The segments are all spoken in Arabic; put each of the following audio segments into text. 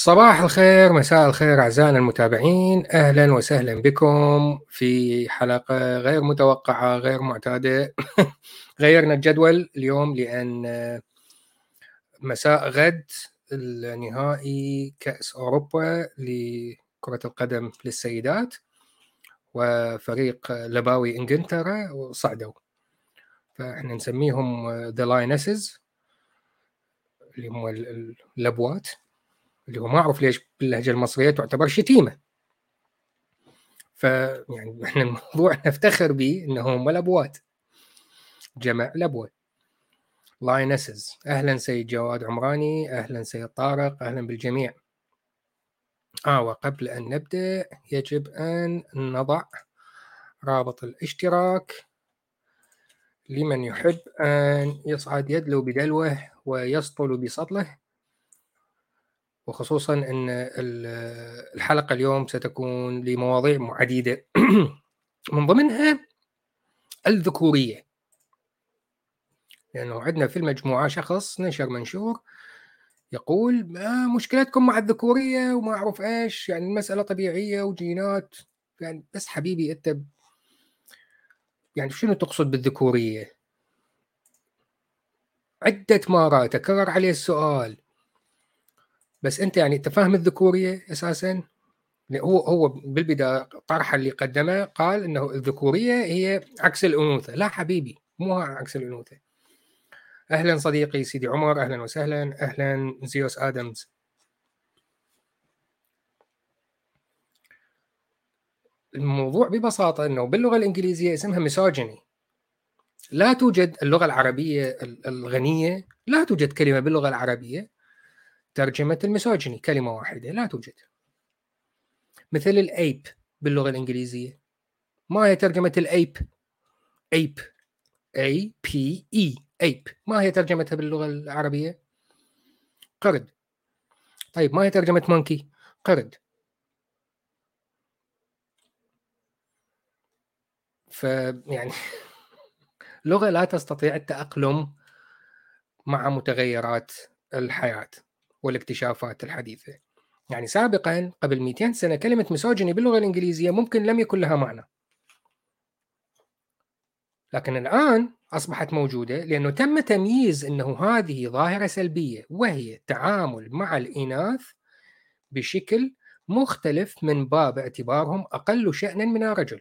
صباح الخير مساء الخير أعزائنا المتابعين. أهلا وسهلا بكم في حلقة غير متوقعة غير معتادة غيرنا الجدول اليوم لأن مساء غد النهائي كأس أوروبا لكرة القدم للسيدات وفريق لبوات إنجلترا صعدوا فإحنا نسميهم the lionesses اللي هم اللبوات اللي هو ما أعرف ليش باللهجة المصرية تعتبر شتيمة. فيعني إحنا الموضوع نفتخر به انهم لبوات جمع لبوه لاينسز أهلا سيد جواد عمراني أهلا سيد طارق أهلا بالجميع. آه وقبل أن نبدأ يجب أن نضع رابط الاشتراك لمن يحب أن يصعد يدلو بدلوه ويسطل بسطله. وخصوصا إن الحلقة اليوم ستكون لمواضيع عديدة. من ضمنها الذكورية. لأنه عندنا في المجموعة شخص نشر منشور يقول ما مشكلتكم مع الذكورية وما أعرف إيش يعني المسألة طبيعية وجينات. يعني بس حبيبي أنت يعني شنو تقصد بالذكورية؟ عدة مرات تكرر عليه السؤال. بس أنت يعني أنت فاهم الذكورية أساسا؟ هو هو بالبداية طرح اللي قدمه قال إنه الذكورية هي عكس الأنوثة. لا حبيبي مو عكس الأنوثة. أهلا صديقي سيدي عمر أهلا وسهلا. أهلا زيوس آدمز. الموضوع ببساطة إنه باللغة الإنجليزية اسمها ميسوجيني لا توجد اللغة العربية الغنية لا توجد كلمة باللغة العربية ترجمة الميسوجيني كلمة واحدة لا توجد. مثل الأيب باللغة الإنجليزية. ما هي ترجمة الأيب أيب A P E أيب ما هي ترجمتها باللغة العربية؟ قرد. طيب ما هي ترجمة مونكي قرد. فيعني لغة لا تستطيع التأقلم مع متغيرات الحياة. والاكتشافات الحديثة. يعني سابقا قبل 200 سنة كلمة ميسوجيني باللغة الإنجليزية ممكن لم يكن لها معنى. لكن الآن أصبحت موجودة لأنه تم تمييز أنه هذه ظاهرة سلبية وهي التعامل مع الإناث بشكل مختلف من باب اعتبارهم أقل شأنا من الرجل.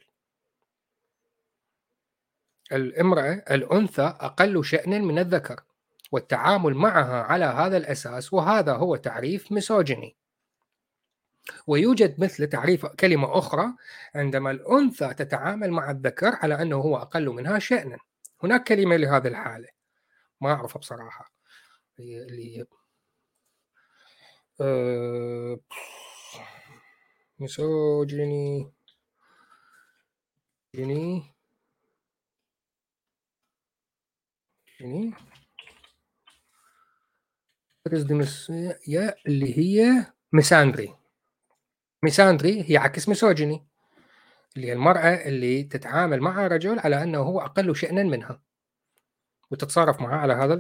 الامرأة الأنثى أقل شأنا من الذكر. والتعامل معها على هذا الأساس وهذا هو تعريف ميسوجيني ويوجد مثل تعريف كلمة أخرى عندما الأنثى تتعامل مع الذكر على أنه هو أقل منها شأنا. هناك كلمة لهذه الحالة ما أعرفها بصراحة. اللي أه... misogyny جيني جيني يا اللي هي misandry. misandry هي عكس misogyny اللي هي المرأة اللي تتعامل مع رجل على أنه هو أقل شأنا منها وتتصرف معها على هذا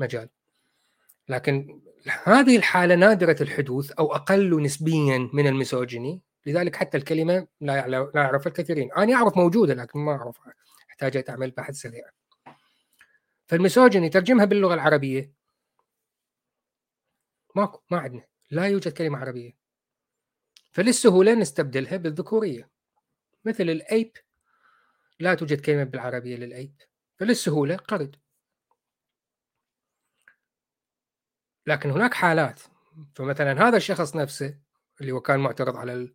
المجال. لكن هذه الحالة نادرة الحدوث أو أقل نسبيا من الميسوجيني. لذلك حتى الكلمة لا لا يعرف الكثيرين. أنا أعرف موجودة لكن ما أعرفها. أحتاج أعمل بحث سريع. فالميسوجيني ترجمها باللغة العربية. ماكو ما عندنا لا يوجد كلمة عربية. فللسهولة نستبدلها بالذكورية. مثل الأيب لا توجد كلمة بالعربية للأيب. فللسهولة قرد. لكن هناك حالات. فمثلا هذا الشخص نفسه اللي هو كان معترض على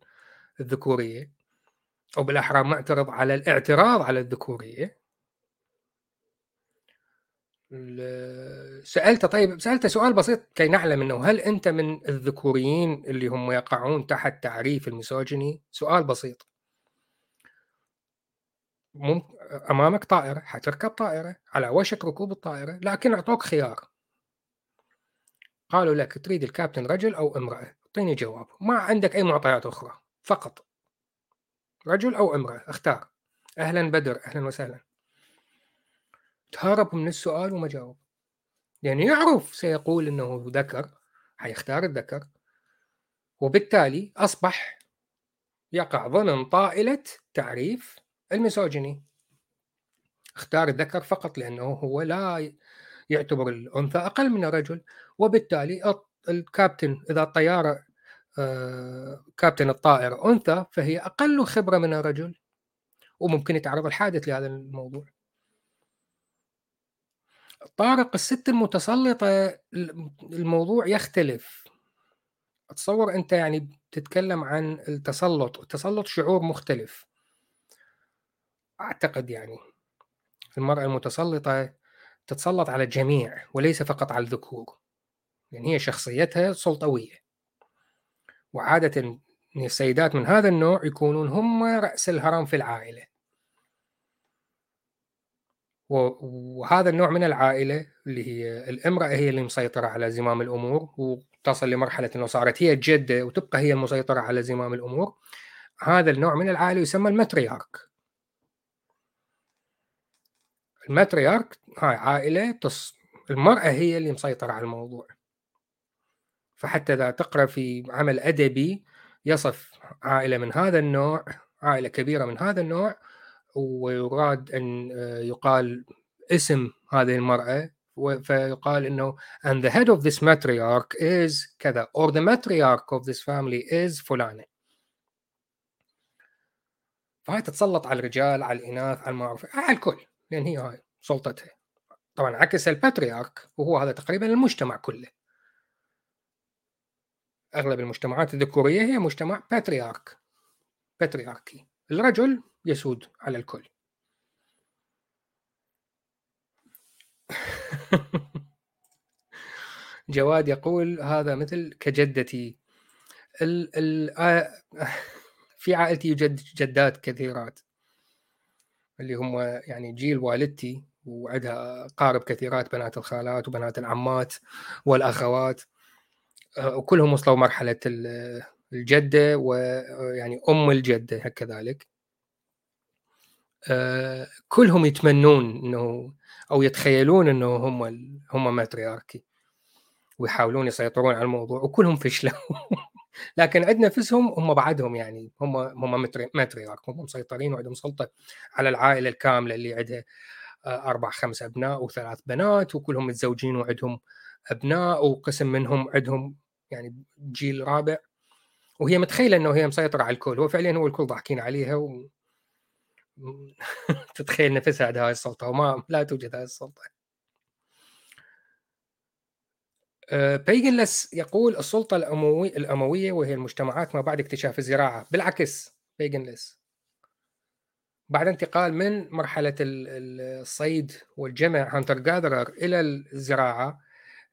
الذكورية أو بالأحرى معترض على الاعتراض على الذكورية سالته طيب سالته سؤال بسيط كي نعلم إنه هل أنت من الذكوريين اللي هم يقعون تحت تعريف الميسوجيني؟ سؤال بسيط. ممكن أمامك طائرة حتركب طائرة على وشك ركوب الطائرة لكن أعطوك خيار. قالوا لك تريد الكابتن رجل أو امرأة؟ أعطيني جواب، ما عندك أي معطيات أخرى فقط. رجل أو امرأة اختار. أهلا بدر أهلا وسهلا. تهرب من السؤال وما جاوب. يعني يعرف سيقول إنه ذكر حيختار الذكر وبالتالي أصبح يقع ضمن طائلة تعريف الميسوجيني. اختار الذكر فقط لأنه هو لا يعتبر الأنثى أقل من الرجل وبالتالي الكابتن إذا الطيارة آه، كابتن الطائرة أنثى فهي أقل خبرة من الرجل وممكن يتعرض الحادث لهذا الموضوع. طارق الست المتسلطة الموضوع يختلف. أتصور أنت يعني تتكلم عن التسلط التسلط شعور مختلف. أعتقد يعني المرأة المتسلطة تتسلط على الجميع وليس فقط على الذكور. يعني هي شخصيتها سلطوية. وعادة السيدات من هذا النوع يكونون هم رأس الهرم في العائلة. وهذا النوع من العائلة اللي هي الامرأة هي اللي مسيطرة على زمام الأمور وتصل لمرحلة أنه صارت هي الجدة وتبقى هي المسيطرة على زمام الأمور. هذا النوع من العائلة يسمى الماتريارك. الماتريارك هاي عائلة تص... المرأة هي اللي مسيطرة على الموضوع. فحتى إذا تقرأ في عمل أدبي يصف عائلة من هذا النوع عائلة كبيرة من هذا النوع ويراد أن آه، يقال اسم هذه المرأة فيقال إنه and the head of this matriarch is كذا or the matriarch of this family is فلانة. فهاي تتسلط على الرجال على الإناث على المعروف على الكل لأن هي هاي سلطتها. طبعا عكس ال patriarch وهو هذا تقريبا المجتمع كله. أغلب المجتمعات الذكورية هي مجتمع patriarch patriarchy الرجل يسود على الكل. جواد يقول هذا مثل كجدتي. ال ال في عائلتي يوجد جدات كثيرات. اللي هم يعني جيل والدتي وعندها قارب كثيرات بنات الخالات وبنات العمات والأخوات. آه، وكلهم وصلوا مرحلة الجدة ويعني أم الجدة كذلك كلهم يتمنون إنه أو يتخيلون إنه هم هم ماترياركي ويحاولون يسيطرون على الموضوع وكلهم فشلوا. لكن عندنا نفسهم هم بعدهم يعني هم هم ماتريارك هم مسيطرين وعندهم سلطة على العائلة الكاملة اللي عندها آه، أربع خمس أبناء وثلاث بنات وكلهم متزوجين وعندهم أبناء وقسم منهم عندهم يعني جيل رابع. وهي متخيلة إنه هي مسيطرة على الكل وفعليا هو الكل ضاحكين عليها و... تتخيل نفسها عندها هاي السلطة وما لا توجد هاي السلطة. بيجنلس يقول السلطة الأمومي الأمومية وهي المجتمعات ما بعد اكتشاف الزراعة. بالعكس بيجنلس بعد انتقال من مرحلة الصيد والجمع hunter gatherer إلى الزراعة.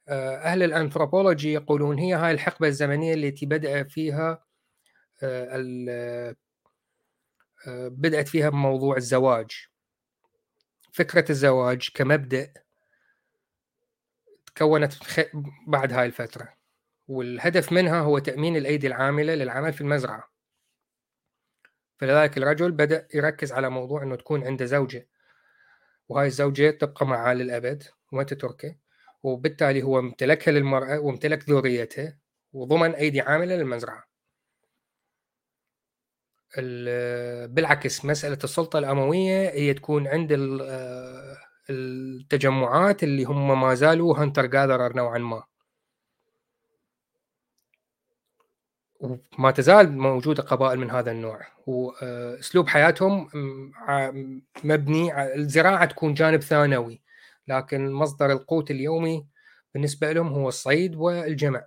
آه، أهل الأنثروبولوجي يقولون هي هاي الحقبة الزمنية التي بدأ فيها آه، بدأت فيها بموضوع الزواج. فكرة الزواج كمبدأ تكونت بعد هاي الفترة. والهدف منها هو تأمين الأيدي العاملة للعمل في المزرعة. فلذلك الرجل بدأ يركز على موضوع أنه تكون عنده زوجة. وهاي الزوجة تبقى معاه للأبد وما تتركه وبالتالي هو امتلكها للمرأة وامتلك ذريتها وضمن أيدي عاملة للمزرعة. بالعكس مسألة السلطة الأموية هي تكون عند آه، التجمعات اللي هم ما زالوا هنتر جاذرر نوعا ما. وما تزال موجودة قبائل من هذا النوع. وأسلوب حياتهم مبني الزراعة تكون جانب ثانوي. لكن مصدر القوت اليومي بالنسبة لهم هو الصيد والجمع.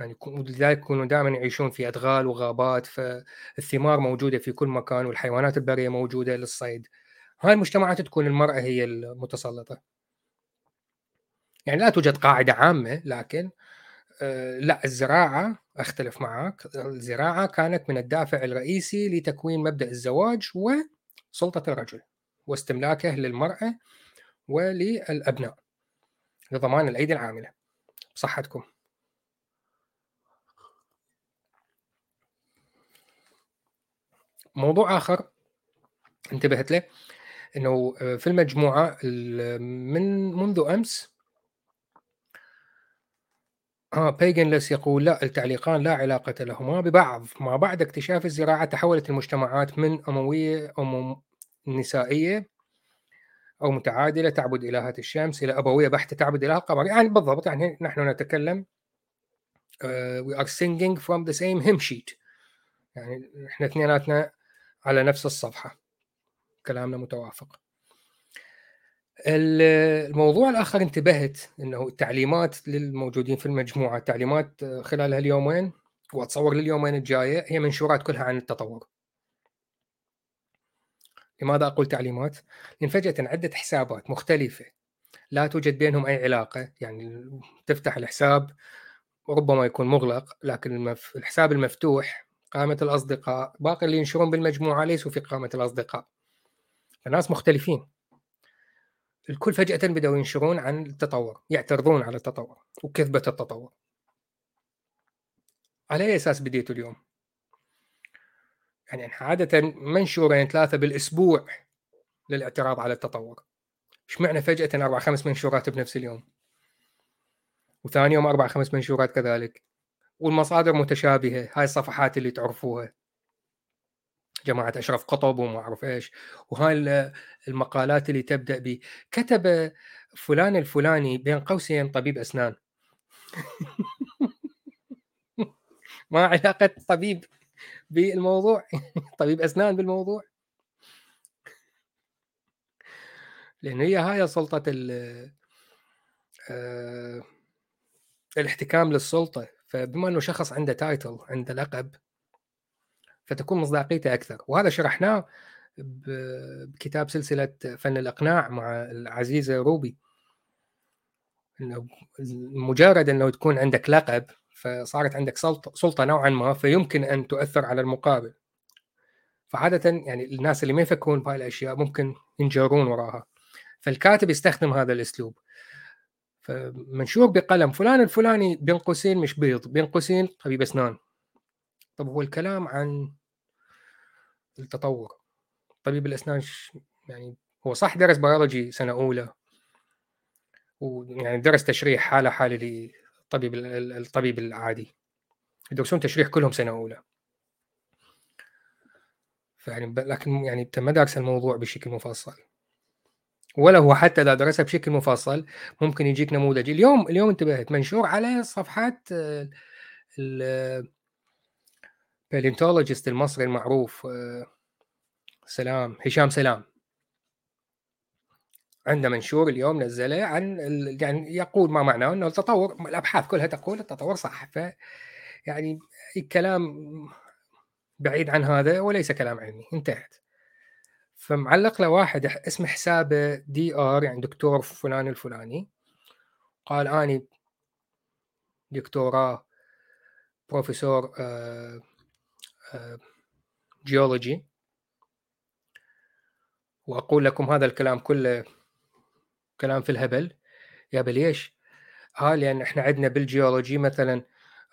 يعني لذلك يكونوا دائما يعيشون في أدغال وغابات فالثمار موجودة في كل مكان والحيوانات البرية موجودة للصيد. هاي المجتمعات تكون المرأة هي المتسلطة. يعني لا توجد قاعدة عامة لكن آه، لا الزراعة أختلف معك الزراعة كانت من الدافع الرئيسي لتكوين مبدأ الزواج وسلطة الرجل واستملاكه للمرأة وللأبناء لضمان الأيدي العاملة. بصحتكم. موضوع آخر انتبهت له إنه آه، في المجموعة من منذ أمس آه بيجنلس يقول لا التعليقان لا علاقة لهما ببعض ما بعد اكتشاف الزراعة تحولت المجتمعات من أموية أو نسائية أو متعادلة تعبد إلهة الشمس إلى أبوية بحتة تعبد إله القمر. يعني بالضبط يعني نحن نتكلم uh, we are singing from the same hymn sheet. يعني إحنا اثنيناتنا على نفس الصفحة. كلامنا متوافق. الموضوع الآخر انتبهت أنه التعليمات للموجودين في المجموعة التعليمات خلال هاليومين وأتصور لليومين الجاية هي منشورات كلها عن التطور. لماذا أقول تعليمات؟ لأن فجأة عدة حسابات مختلفة. لا توجد بينهم أي علاقة يعني تفتح الحساب ربما يكون مغلق لكن الحساب المفتوح قائمة الأصدقاء. باقي اللي ينشرون بالمجموعة ليسوا في قائمة الأصدقاء. فناس مختلفين. الكل فجأة بدأوا ينشرون عن التطور يعترضون على التطور وكذبة التطور. على أي أساس بديتوا اليوم؟ يعني عادة منشورين ثلاثة بالأسبوع للاعتراض على التطور. إيش معنى فجأة أربع خمس منشورات بنفس اليوم؟ وثاني يوم أربع خمس منشورات كذلك. والمصادر متشابهة هاي الصفحات اللي تعرفوها. جماعة أشرف قطب وما أعرف إيش. وهاي المقالات اللي تبدأ ب كتب فلان الفلاني بين قوسين طبيب أسنان. ما علاقة طبيب بالموضوع طبيب أسنان بالموضوع. لأن هي هاي سلطة آه الاحتكام للسلطة. فبما أنه شخص عنده تايتل عنده لقب فتكون مصداقيته أكثر. وهذا شرحناه بكتاب سلسلة فن الإقناع مع العزيزة روبي. إنه مجرد أنه تكون عندك لقب فصارت عندك سلطة نوعا ما فيمكن أن تؤثر على المقابل. فعادة يعني الناس اللي ما يفكرون بهاي الأشياء ممكن ينجرون وراها. فالكاتب يستخدم هذا الأسلوب. فمنشور بقلم فلان الفلاني بين قوسين مش بيض بين قوسين طبيب اسنان طب هو الكلام عن التطور. طبيب الأسنان يعني هو صح درس بيولوجي سنة أولى. ويعني درس تشريح حالة حالة للطبيب الطبيب العادي. يدرسون تشريح كلهم سنة أولى. فيعني لكن يعني ما درس الموضوع بشكل مفصل. ولا هو حتى إذا درسها بشكل مفصل ممكن يجيك نموذج. اليوم اليوم انتبهت منشور على صفحات البالينتولوجيست المصري المعروف آه، سلام هشام سلام. عنده منشور اليوم نزله عن يعني يقول ما معناه إنه التطور الأبحاث كلها تقول التطور صح. ف يعني الكلام بعيد عن هذا وليس كلام علمي انتهت. فمعلق له واحد اسم حسابه Dr يعني دكتور فلان الفلاني. قال آني دكتوراه بروفيسور آه، آه، جيولوجي وأقول لكم هذا الكلام كله كلام في الهبل. يا ليش؟ ها لأن إحنا عندنا بالجيولوجي مثلا آه،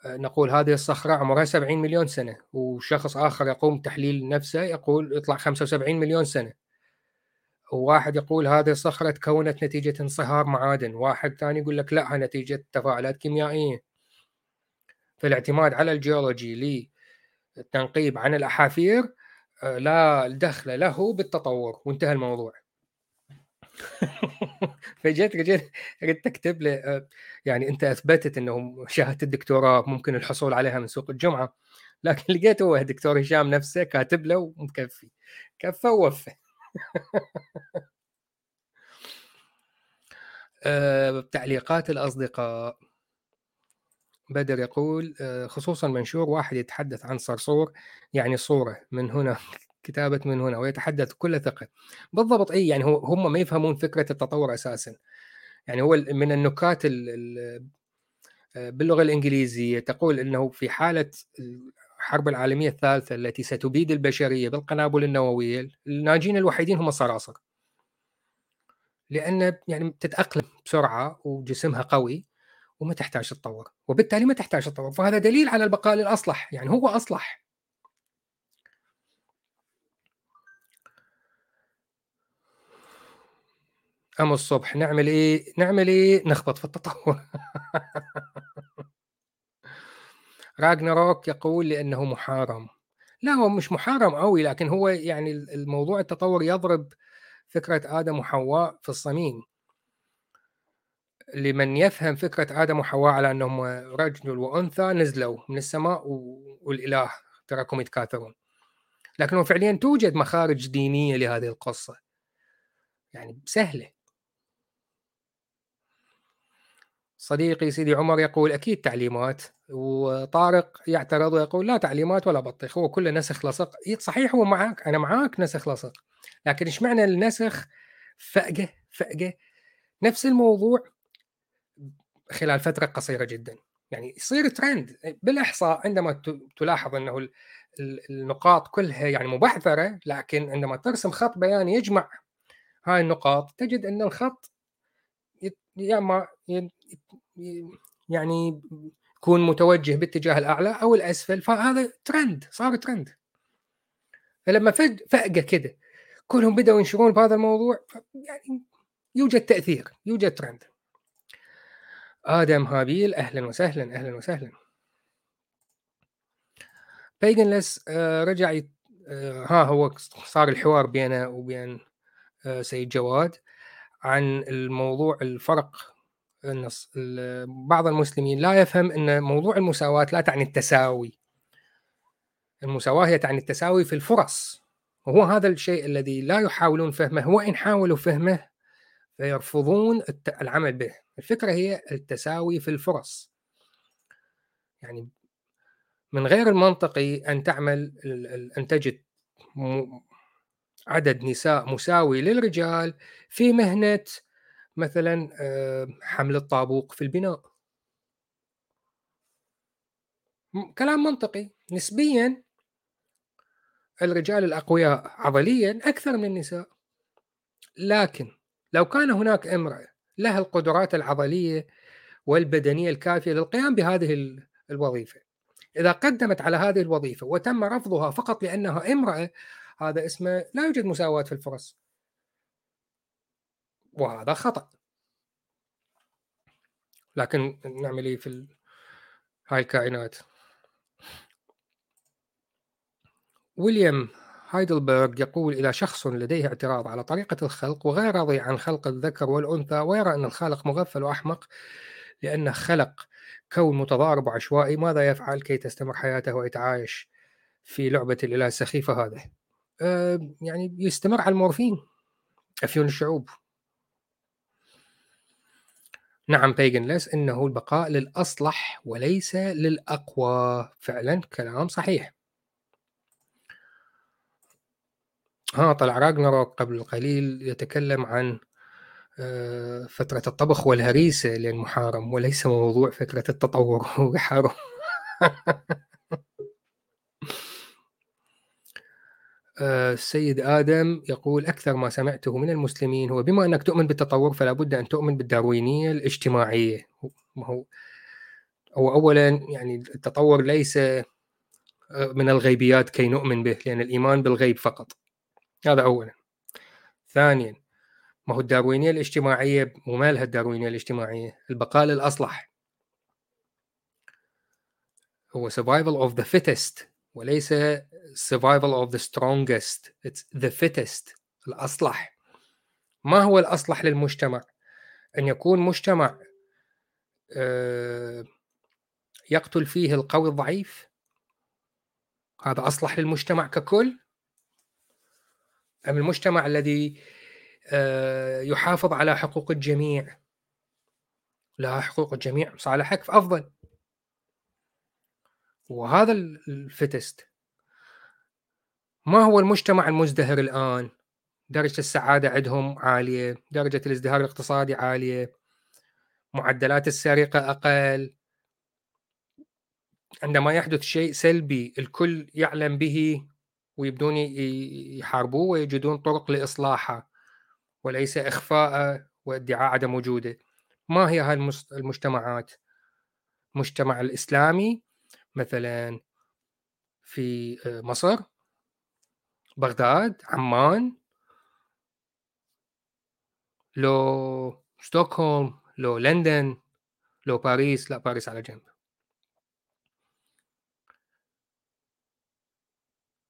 نقول هذه الصخرة عمرها 70 مليون سنة وشخص آخر يقوم تحليل نفسه يقول يطلع 75 مليون سنة. وواحد يقول هذه الصخرة تكونت نتيجة انصهار معادن واحد ثاني يقول لك لا نتيجة تفاعلات كيميائية. فالاعتماد على الجيولوجي للتنقيب عن الأحافير آه، لا دخل له بالتطور وانتهى الموضوع. فجيت رجعت قلت تكتب لي آه، يعني أنت أثبتت إنه شهاده الدكتوراه ممكن الحصول عليها من سوق الجمعة. لكن لقيت هو دكتور هشام نفسه كاتب له ومكفي. كفى ووفى. أه تعليقات الأصدقاء. بدر يقول آه، خصوصا منشور واحد يتحدث عن صرصور يعني صورة من هنا كتابة من هنا ويتحدث بكل ثقة. بالضبط أي يعني هم ما يفهمون فكرة التطور أساسا. يعني هو من النكات آه، باللغة الإنجليزية تقول أنه في حالة الحرب العالمية الثالثة التي ستبيد البشرية بالقنابل النووية الناجين الوحيدين هم الصراصر. لأن يعني تتأقلم بسرعة وجسمها قوي وما تحتاج تتطور وبالتالي ما تحتاج تتطور. فهذا دليل على البقاء للأصلح. يعني هو أصلح. أم الصبح نعمل إيه؟ نعمل إيه؟ نخبط في التطور. راجناروك يقول لأنه محارم. لا هو مش محارم قوي لكن هو يعني الموضوع التطور يضرب فكرة آدم وحواء في الصميم. لمن يفهم فكرة آدم وحواء على أنهم رجل وأنثى نزلوا من السماء والإله تراكم يتكاثرون. لكنه فعليا توجد مخارج دينية لهذه القصة. يعني سهلة. صديقي سيدي عمر يقول أكيد تعليمات وطارق يعترض ويقول لا تعليمات ولا بطيخ هو كله نسخ لصق. صحيح هو معك أنا معاك نسخ لصق لكن إيش معنى النسخ؟ فأقة فأقة نفس الموضوع خلال فترة قصيرة جدا. يعني يصير ترند بالإحصاء عندما تلاحظ أنه النقاط كلها يعني مبعثرة لكن عندما ترسم خط بياني يجمع هاي النقاط تجد أن الخط يا يعني يكون متوجه باتجاه الأعلى أو الأسفل فهذا ترند صار ترند فلما فجاه كده. كلهم بدأوا ينشرون بهذا الموضوع يعني يوجد تأثير يوجد ترند آدم هابيل أهلا وسهلا أهلا وسهلا. بيجنلس آه رجع يت... آه ها هو صار الحوار بينه وبين آه سيد جواد عن الموضوع الفرق النص. بعض المسلمين لا يفهم إن موضوع المساواة لا تعني التساوي. المساواة هي تعني التساوي في الفرص. وهو هذا الشيء الذي لا يحاولون فهمه. وان حاولوا فهمه فيرفضون العمل به. الفكرة هي التساوي في الفرص. يعني من غير المنطقي أن تعمل أن تجد عدد نساء مساوي للرجال في مهنة مثلا آه، حمل الطابوق في البناء. كلام منطقي. نسبيا الرجال الأقوياء عضليا أكثر من النساء. لكن لو كان هناك امرأة لها القدرات العضلية والبدنية الكافية للقيام بهذه الوظيفة. إذا قدمت على هذه الوظيفة وتم رفضها فقط لأنها امرأة هذا اسمه لا يوجد مساواة في الفرص وهذا خطأ. لكن نعمل إيه في ال... هاي الكائنات؟ ويليام هايدلبرغ يقول إذا شخص لديه اعتراض على طريقة الخلق وغير راضي عن خلق الذكر والأنثى ويرى أن الخالق مغفل وأحمق لأنه خلق كون متضارب وعشوائي ماذا يفعل كي تستمر حياته ويتعايش في لعبة الإله السخيفة هذه؟ آه، يعني يستمر على المورفين أفيون الشعوب. نعم بيجنلس إنه البقاء للأصلح وليس للأقوى. فعلا كلام صحيح. ها طلع راجنروك قبل قليل يتكلم عن آه، فترة الطبخ والهريسة للمحارم وليس موضوع فكرة التطور وحارم. السيد آدم يقول أكثر ما سمعته من المسلمين هو بما أنك تؤمن بالتطور فلا بد أن تؤمن بالداروينية الاجتماعية. هو هو أولا يعني التطور ليس آه، من الغيبيات كي نؤمن به لأن الإيمان بالغيب فقط. هذا أولا. ثانيا ما هو الداروينية الاجتماعية؟ ومالها الداروينية الاجتماعية البقاء للأصلح. هو survival of the fittest. وليس survival of the strongest it's the fittest الأصلح. ما هو الأصلح للمجتمع؟ أن يكون مجتمع آه، يقتل فيه القوي الضعيف؟ هذا أصلح للمجتمع ككل؟ أم المجتمع الذي آه، يحافظ على حقوق الجميع؟ لا حقوق الجميع صالحك أفضل. وهذا الفتست ما هو المجتمع المزدهر الآن؟ درجة السعادة عندهم عالية درجة الازدهار الاقتصادي عالية معدلات السرقة أقل. عندما يحدث شيء سلبي الكل يعلم به ويبدون يحاربوه ويجدون طرق لإصلاحه وليس إخفاء وادعاء عدم وجوده. ما هي هذه المجتمعات؟ المجتمع الإسلامي مثلا في آه، مصر بغداد عمان لو ستوكهولم لو لندن لو باريس لا باريس على جنب.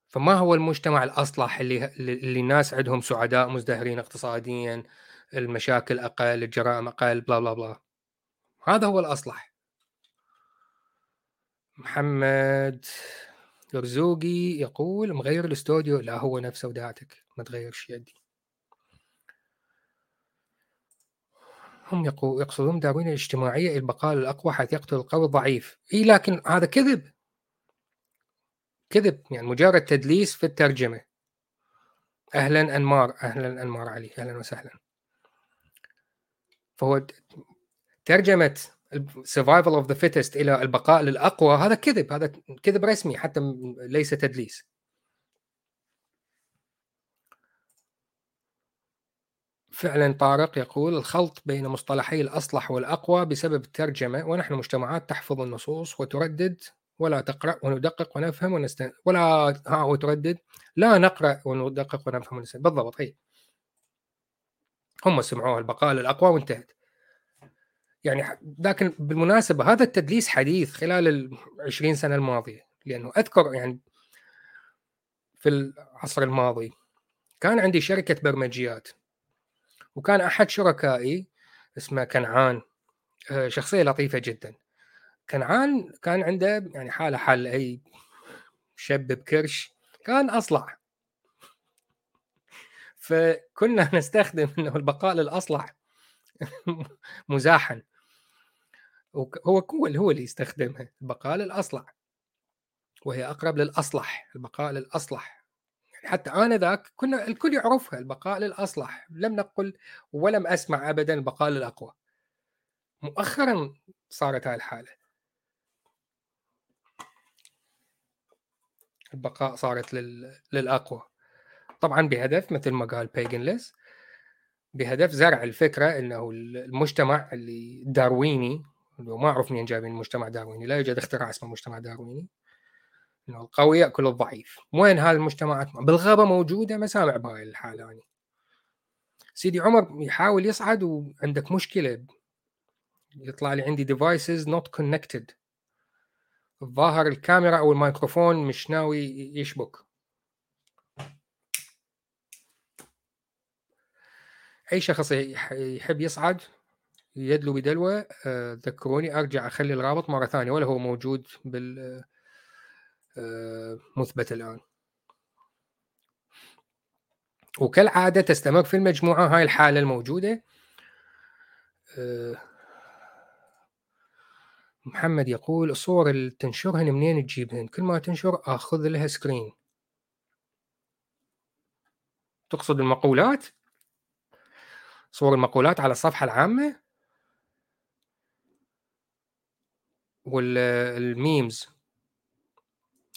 فما هو المجتمع الأصلح اللي اللي الناس عندهم سعداء مزدهرين اقتصاديا المشاكل أقل الجرائم أقل بلا بلا بلا. هذا هو الأصلح. محمد رزوقي يقول: "مغيّر الاستوديو." لا هو نفسه وداعتك، ما تغيّرش يدي. هم يقصدون داروين الاجتماعية البقاء للأقوى حيث يقتل القوي الضعيف. إي لكن هذا كذب. كذب، يعني مجرد تدليس في الترجمة. أهلًا أنمار، أهلًا أنمار علي، أهلًا وسهلًا. فهو ترجمة survival of the fittest إلى البقاء للأقوى هذا كذب، هذا كذب رسمي حتى ليس تدليس. فعلًا طارق يقول: "الخلط بين مصطلحي الأصلح والأقوى بسبب الترجمة، ونحن مجتمعات تحفظ النصوص وتردد ولا تقرأ وندقق ونفهم ونست ولا ها وتردد، لا نقرأ وندقق ونفهم ونست" بالضبط أي. هم سمعوها البقاء للأقوى وانتهت. يعني لكن بالمناسبة هذا التدليس حديث خلال ال20 سنة الماضية، لأنه أذكر يعني في العصر الماضي كان عندي شركة برمجيات. وكان أحد شركائي اسمه كنعان آآ شخصية لطيفة جدًا. كنعان كان عنده يعني حالة حال أي شاب بكرش، كان أصلع. فكنا نستخدم إنه البقاء للأصلح مزاحًا. هو هو هو اللي يستخدمها، البقاء للأصلع. وهي أقرب للأصلح، البقاء للأصلح. يعني حتى آنذاك كنا الكل يعرفها البقاء للأصلح، لم نقل ولم أسمع أبدًا البقاء للأقوى. مؤخرًا صارت هاي الحالة. البقاء صارت لل للأقوى. طبعًا بهدف مثل ما قال بيجنلس بهدف زرع الفكرة إنه ال المجتمع اللي دارويني وما أعرف منين جايبين المجتمع دارويني، لا يوجد اختراع اسمه مجتمع دارويني. إنه القوي يأكل الضعيف. وين هاي المجتمعات؟ بالغابة موجودة ما سامع بهاي الحالة أني. سيدي عمر يحاول يصعد وعندك مشكلة. يطلع لي عندي devices not connected. الظاهر الكاميرا أو الميكروفون مش ناوي يشبك. أي شخص يح يحب يصعد يدلو بدلوة آآ ذكروني أرجع أخلي الرابط مرة ثانية ولا هو موجود بال آآ مثبت الآن. وكالعادة تستمر في المجموعة هاي الحالة الموجودة. آآ محمد يقول: "الصور اللي تنشرهن منين تجيبهن؟ كل ما تنشر آخذ لها screen." تقصد المقولات؟ صور المقولات على الصفحة العامة؟ والّا الmemes؟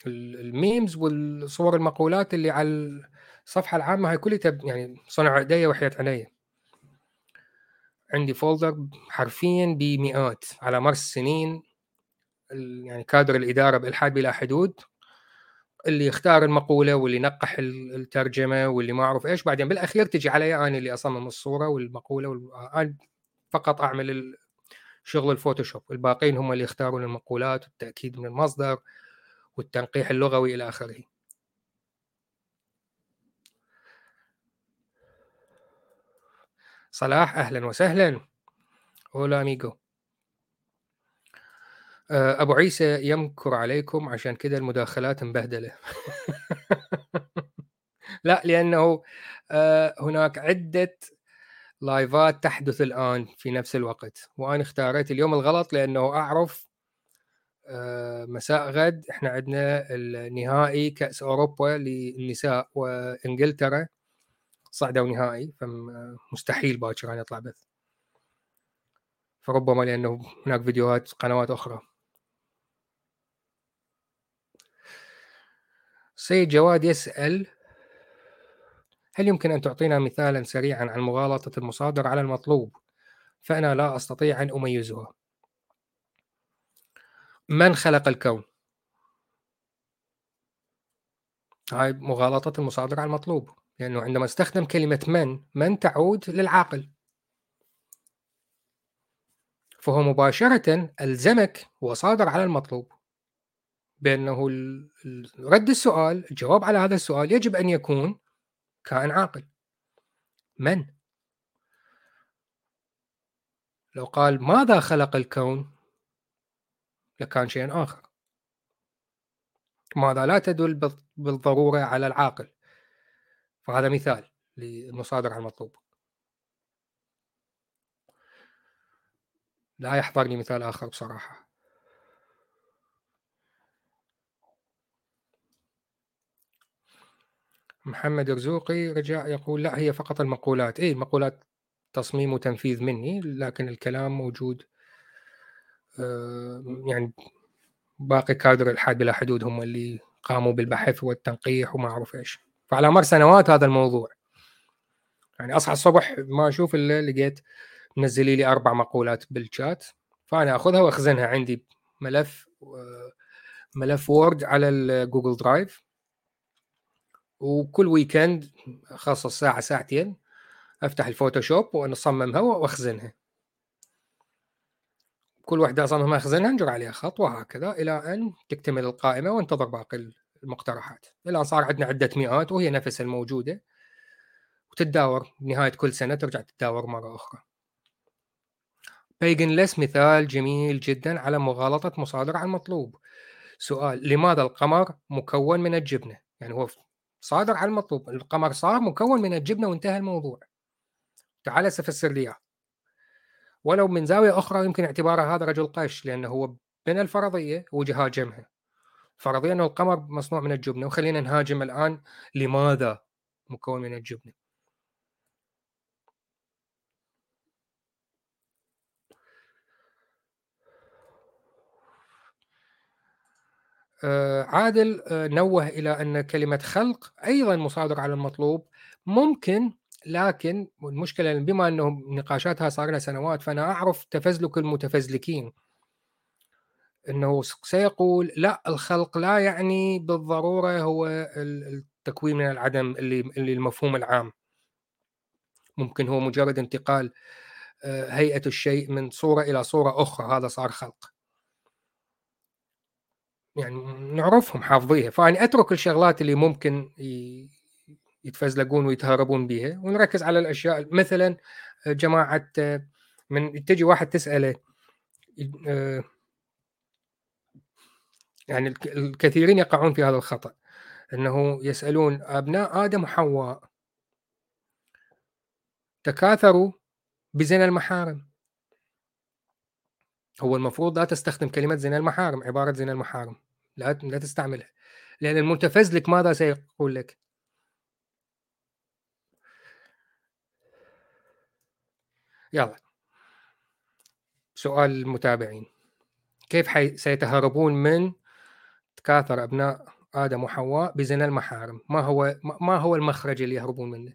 ال الmemes والصور المقولات اللي على الصفحة العامة هاي كلّيتها ب يعني صنع إيديّا وحياة عينيّا. عندي folder حرفيًا بمئات على مر السنين ال يعني كادر الإدارة بإلحاد بلا حدود، اللي يختار المقولة واللي ينقّح ال الترجمة واللي ما أعرف إيش، بعدين بالأخير تجي علي أنا اللي أصمم الصورة والمقولة وال أنا فقط أعمل ال شغل الفوتوشوب، الباقين هم اللي يختارون المقولات والتأكيد من المصدر والتنقيح اللغوي إلى آخره. صلاح أهلًا وسهلًا. hola amigo. آآ أبو عيسى يمكر عليكم عشان كذا المداخلات مبهدلة. لأ لأنه آآ هناك عدة لايفات تحدث الآن في نفس الوقت، وأنا اختاريت اليوم الغلط لأنه أعرف آآ مساء غد إحنا عندنا النهائي كأس أوروبا للنساء وإنجلترا صعدوا نهائي، فم مستحيل باكر أنا أطلع بث. فربما لأنه هناك فيديوهات قنوات أخرى. سيد جواد يسأل: "هل يمكن أن تعطينا مثالًا سريعًا عن مغالطة المصادر على المطلوب؟ فأنا لا أستطيع أن أميزها." من خلق الكون؟ هاي مغالطة المصادر على المطلوب، لأنه عندما استخدم كلمة من، من تعود للعاقل. فهو مباشرةً ألزمك وصادر على المطلوب. بأنه رد السؤال الجواب على هذا السؤال يجب أن يكون كائن عاقل. من؟ لو قال ماذا خلق الكون؟ لكان شيء آخر. ماذا لا تدل بالضرورة على العاقل؟ فهذا مثال للمصادرة المطلوب لا يحضرني مثال آخر بصراحة. محمد رزوقي رجاء يقول لا هي فقط المقولات. اي المقولات تصميم وتنفيذ مني لكن الكلام موجود آه، يعني باقي كادر الحاد بلا حدود هم اللي قاموا بالبحث والتنقيح وما أعرف إيش. فعلى مر سنوات هذا الموضوع. يعني أصحى الصبح ما أشوف إلا لقيت منزلي لي أربع مقولات بالشات فأنا أخذها وأخزنها عندي ملف آه، ملف Word على ال Google Drive وكل weekend اخصص ساعة ساعتين أفتح الفوتوشوب ونصممها وأخزنها. كل واحدة أصممها أخزنها نجر عليها خط وهكذا إلى أن تكتمل القائمة وانتظر باقي المقترحات. الان صار عندنا عدة مئات وهي نفسها الموجودة. وتتداور بنهايه كل سنة ترجع تتداور مرة أخرى. بيجن ليس مثال جميل جدا على مغالطة مصادر على المطلوب. سؤال لماذا القمر مكون من الجبنة؟ يعني هو صادر على المطلوب. القمر صار مكون من الجبنة وانتهى الموضوع. تعال سفسر لي ولو من زاوية أخرى يمكن اعتباره هذا رجل قش لأنه هو من الفرضية وجه هاجمها فرضيا انه القمر مصنوع من الجبنة. وخلينا نهاجم الآن لماذا مكون من الجبنة؟ عادل آه، نوه إلى أن كلمة خلق أيضا مصادر على المطلوب ممكن لكن المشكلة بما أنه نقاشاتها صار لها سنوات فأنا أعرف تفزلك المتفزلكين. إنه سيقول لا الخلق لا يعني بالضرورة هو التكوين من العدم اللي اللي المفهوم العام. ممكن هو مجرد انتقال آه، هيئة الشيء من صورة إلى صورة أخرى هذا صار خلق. يعني نعرفهم حافظيها. فاني أترك الشغلات اللي ممكن يتفزلقون ويتهربون بها ونركز على الأشياء. مثلا جماعة من تجي واحد تسأله آه، يعني الكثيرين يقعون في هذا الخطأ. إنه يسألون أبناء آدم وحواء تكاثروا بزنا المحارم. هو المفروض لا تستخدم كلمة زنا المحارم عبارة زنا المحارم. لا لا تستعملها لأن المتفزلك ماذا سيقول لك؟ يلا. سؤال المتابعين. كيف حي... سيتهربون من تكاثر أبناء آدم وحواء بزنا المحارم؟ ما هو ما هو المخرج اللي يهربون منه؟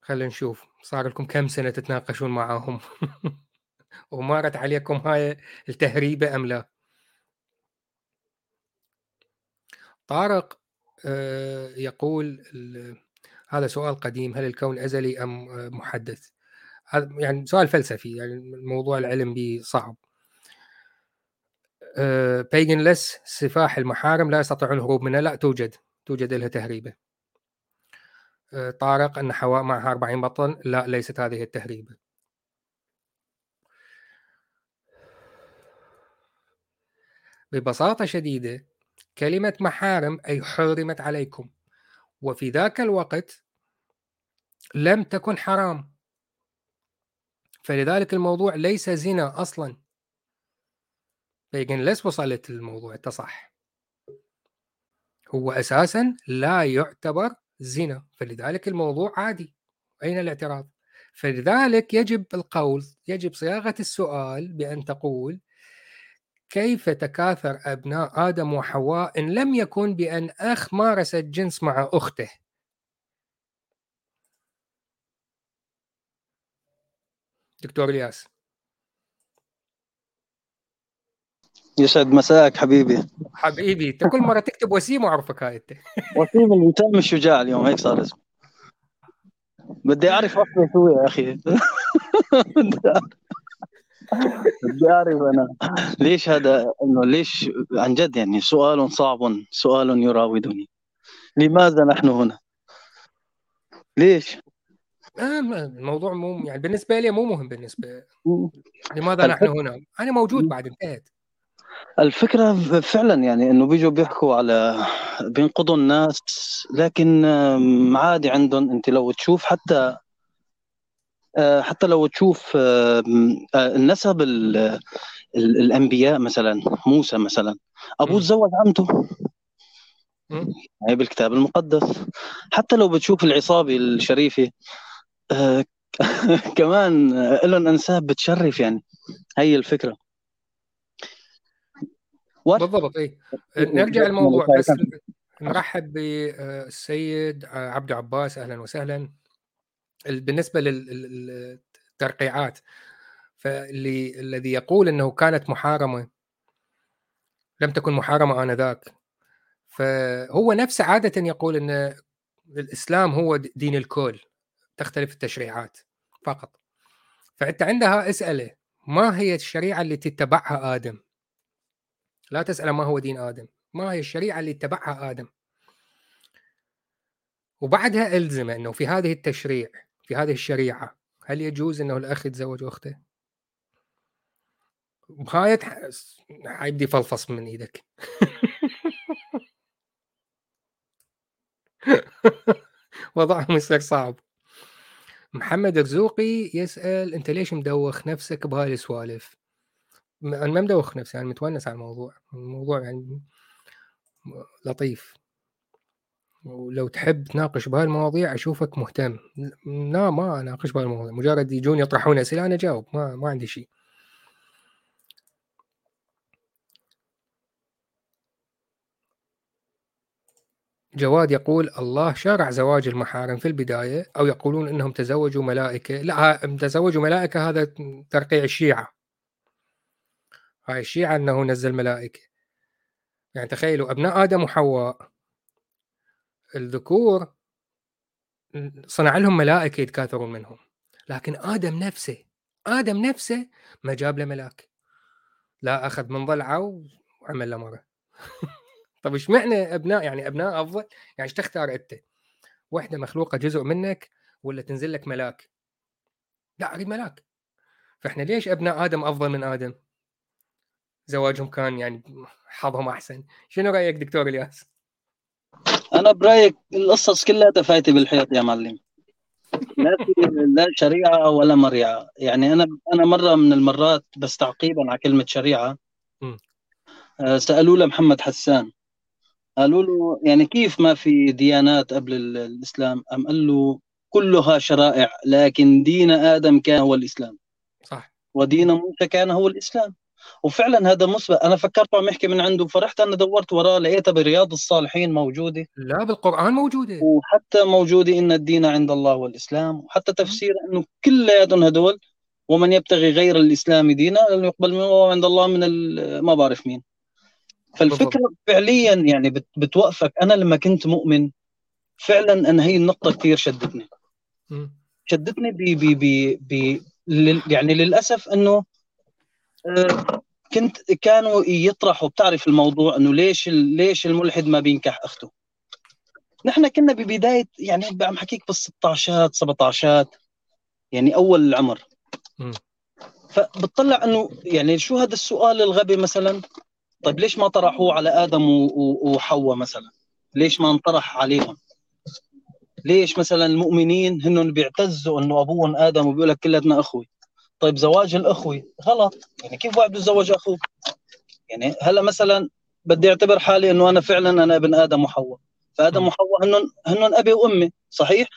خلينا نشوف. صار لكم كم سنة تتناقشون معاهم؟ ومارت عليكم هاي التهريبة أم لا؟ طارق آه، يقول هذا سؤال قديم هل الكون أزلي أم محدث؟ يعني سؤال فلسفي يعني الموضوع العلم به صعب. بيجن لس سفاح المحارم لا يستطيعون الهروب منها لا توجد توجد لها تهريبة. آه، طارق أن حواء معها 40 بطن لا ليست هذه التهريبة. ببساطة شديدة كلمة محارم أي حرمت عليكم. وفي ذاك الوقت لم تكن حرام. فلذلك الموضوع ليس زنا أصلا. فيجن ليس وصلت الموضوع تصح هو أساسا لا يعتبر زنا. فلذلك الموضوع عادي. أين الاعتراض؟ فلذلك يجب القول يجب صياغة السؤال بأن تقول كيف تكاثر أبناء آدم وحواء إن لم يكن بأن أخ مارس الجنس مع أخته؟ دكتور إلياس. يسعد مساك حبيبي. حبيبي أنت كل مرة تكتب وسيم وأعرفك هاي أنت. وسيم اللي تم الشجاع اليوم هيك صار اسمه. بدي أعرف اصلي شو يا أخي. بدي اعرف أنا. ليش هذا؟ إنه ليش عن جد يعني سؤال صعب سؤال يراودني. لماذا نحن هنا؟ ليش؟ آه الموضوع مو يعني بالنسبة لي مو مهم بالنسبة لماذا نحن هنا؟ أنا موجود بعد انتهت. الفكرة فعلا يعني إنه بيجوا بيحكوا على بينقضوا الناس لكن عادي عندهم. أنت لو تشوف حتى حتى لو تشوف آه، النسب الأنبياء مثلا موسى مثلا ابوه تزوج عمته هي بالكتاب المقدس. حتى لو بتشوف العصابة الشريفة آه، كمان لهم أنساب بتشرف يعني. هي الفكرة. بالضبط اي نرجع للموضوع بس نرحب بالسيد عبد عباس أهلا وسهلا. بالنسبة للترقيعات فاللي الذي يقول إنه كانت محارمة لم تكن محارمة آنذاك فهو نفسه عادة يقول إن الإسلام هو دين الكل تختلف التشريعات فقط. فأنت عندها اساله ما هي الشريعة اللي تتبعها آدم؟ لا تسأل ما هو دين آدم ما هي الشريعة اللي اتبعها آدم؟ وبعدها ألزم أنه في هذه التشريع في هذه الشريعة هل يجوز أنه الأخ يتزوج أخته؟ بغاية حيبدي فلفص من إيدك. وضعهم يصير صعب. محمد رزوقي يسأل أنت ليش مدوخ نفسك بهاي السوالف؟ أنا ما مدوخ نفسي أنا متونس على الموضوع الموضوع يعني لطيف. ولو تحب تناقش بهاي المواضيع أشوفك مهتم. لا ما أناقش بهاي المواضيع مجرد يجون يطرحون أسئلة أنا أجاوب ما ما عندي شيء. جواد يقول الله شرع زواج المحارم في البداية أو يقولون أنهم تزوجوا ملائكة. لا تزوجوا ملائكة هذا ترقيع الشيعة. هاي الشيعة أنه نزل ملائكة. يعني تخيلوا أبناء آدم وحواء. الذكور صنع لهم ملائكة يتكاثرون منهم. لكن آدم نفسه آدم نفسه ما جاب له ملاك. لا أخذ من ضلعه وعمل له مرة. طيب إيش معنى أبناء؟ يعني أبناء أفضل؟ يعني إيش تختار أنت؟ وحدة مخلوقة جزء منك ولا تنزل لك ملاك؟ لا أريد ملاك. فإحنا ليش أبناء آدم أفضل من آدم؟ زواجهم كان يعني حظهم أحسن. شنو رأيك دكتور إلياس؟ أنا برأيك القصص كلها فايته بالحيط يا معلم. لا في لا شريعة ولا مريعة. يعني أنا أنا مرة من المرات بس تعقيبا على كلمة شريعة. آه، سألوا له محمد حسان. قالوا له يعني كيف ما في ديانات قبل الإسلام؟ أم قال له كلها شرائع لكن دين آدم كان هو الإسلام. صح. ودين موسى كان هو الإسلام. وفعلا هذا مثبت أنا فكرته عم يحكي من عنده فرحت أنا دورت وراه لقيتها برياض الصالحين موجودة. لا بالقرآن موجودة. وحتى موجودة إن الدين عند الله والإسلام وحتى تفسير إنه كلياتهم هدول ومن يبتغي غير الإسلام دينا لن يقبل منه عند الله من ما بعرف مين. فالفكرة فعليا يعني بتوقفك. أنا لما كنت مؤمن فعلا أنا هي النقطة كثير شدتني. شدتني ب ب ب يعني للأسف إنه كنت كانوا يطرحوا بتعرف الموضوع إنه ليش ليش الملحد ما بينكح أخته؟ نحن كنا ببداية يعني عم حكيك بال 16 17 يعني أول العمر. فبتطلع إنه يعني شو هذا السؤال الغبي مثلا؟ طيب ليش ما طرحوه على آدم وحواء مثلا؟ ليش ما انطرح عليهم؟ ليش مثلا المؤمنين هن بيعتزوا إنه أبوهم آدم وبيقول لك كلتنا اخوه طيب زواج الأخوي. غلط. يعني كيف واحد يتزوج أخوه؟ يعني هلا مثلا بدي أعتبر حالي إنه أنا فعلا أنا ابن آدم وحواء. فآدم وحواء هن هن أبي وأمي. صحيح؟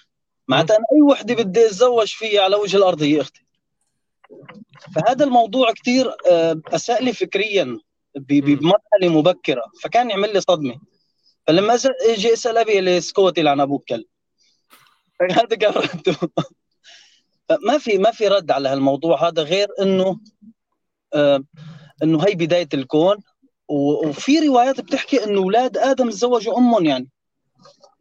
معناتها أنا أي وحدة بدي أتزوج فيها على وجه الأرض هي أختي. فهذا الموضوع كثير آه، أساء لي فكريا بمرحلة مبكرة. فكان يعمل لي صدمة. فلما أجي أسأل أبي السكوتي لعن أبوك كلب هذا كان ما في ما في رد على هالموضوع. هذا غير إنه آه إنه هي بداية الكون. وفي روايات بتحكي إنه أولاد آدم تزوجوا أمهم يعني.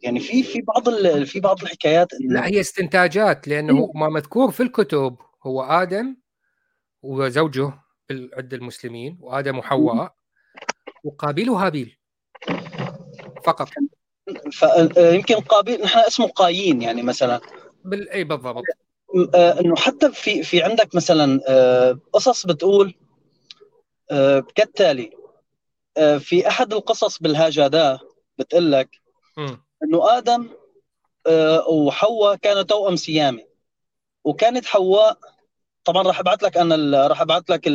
يعني في في بعض في بعض الحكايات لا هي استنتاجات لأنه؟ ما مذكور في الكتب. هو آدم وزوجه عند المسلمين وآدم وحواء وقابيل وهابيل. فقط. فيمكن قابيل نحن اسمه قايين يعني مثلا. بال... إي بالضبط. آه، إنه حتى في في عندك مثلا آه، قصص بتقول آه، كالتالي في أحد القصص بالهاجادا بتقول لك إنه آدم وحواء كانوا توأم سيامي وكانت حواء طبعا راح ابعث لك أنا راح ابعث لك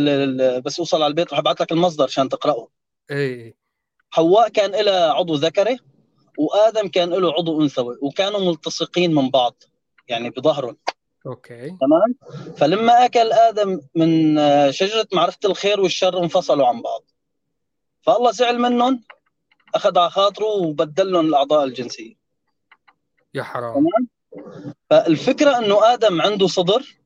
بس أوصل على البيت راح ابعث لك المصدر عشان تقرأه. اي حواء كان لها عضو ذكري وآدم كان له عضو أنثوي وكانوا ملتصقين من بعض يعني بظهرهم. أوكي. تمام؟ فلما أكل آدم من شجرة معرفة الخير والشر انفصلوا عن بعض. فالله زعل منهم أخذ على خاطره وبدل لهم الأعضاء الجنسية. يا حرام. تمام؟ فالفكرة إنه آدم عنده صدر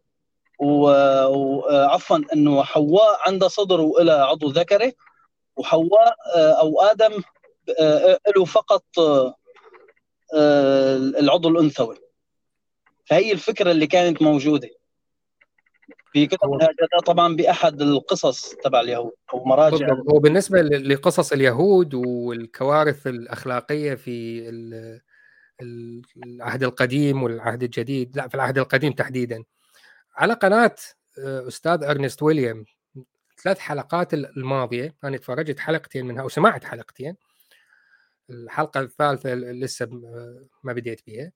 وعفوا إنه حواء عندها صدر والها عضو ذكري وحواء أو آدم له فقط العضو الأنثوي. فهي الفكرة اللي كانت موجودة. في كتب طبعا بأحد القصص تبع اليهود أو مراجع. هو بالنسبة لقصص اليهود والكوارث الأخلاقية في العهد القديم والعهد الجديد لا في العهد القديم تحديدا. على قناة آه، أستاذ إرنست ويليام ثلاث حلقات الماضية أنا تفرجت حلقتين منها وسمعت حلقتين. الحلقة الثالثة لسه ما بديت بها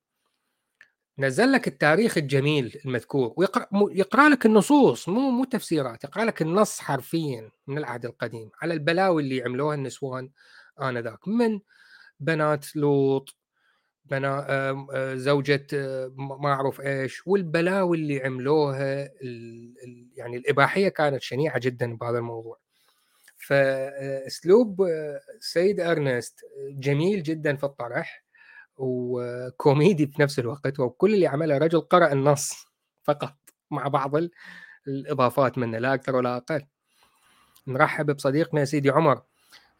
نزل لك التاريخ الجميل المذكور ويقرأ يقرأ لك النصوص مو مو تفسيرات يقرأ لك النص حرفيا من العهد القديم على البلاوي اللي عملوها النسوان آنذاك من بنات لوط بنا آه، زوجة آه، ما أعرف إيش والبلاوي اللي عملوها يعني الإباحية كانت شنيعة جدا بهذا الموضوع. فأسلوب آه، سيد إرنست جميل جدا في الطرح. وكوميدي في نفس الوقت وكل اللي عمله رجل قرأ النص فقط مع بعض الإضافات منه لا أكثر ولا أقل نرحب بصديقنا سيدي عمر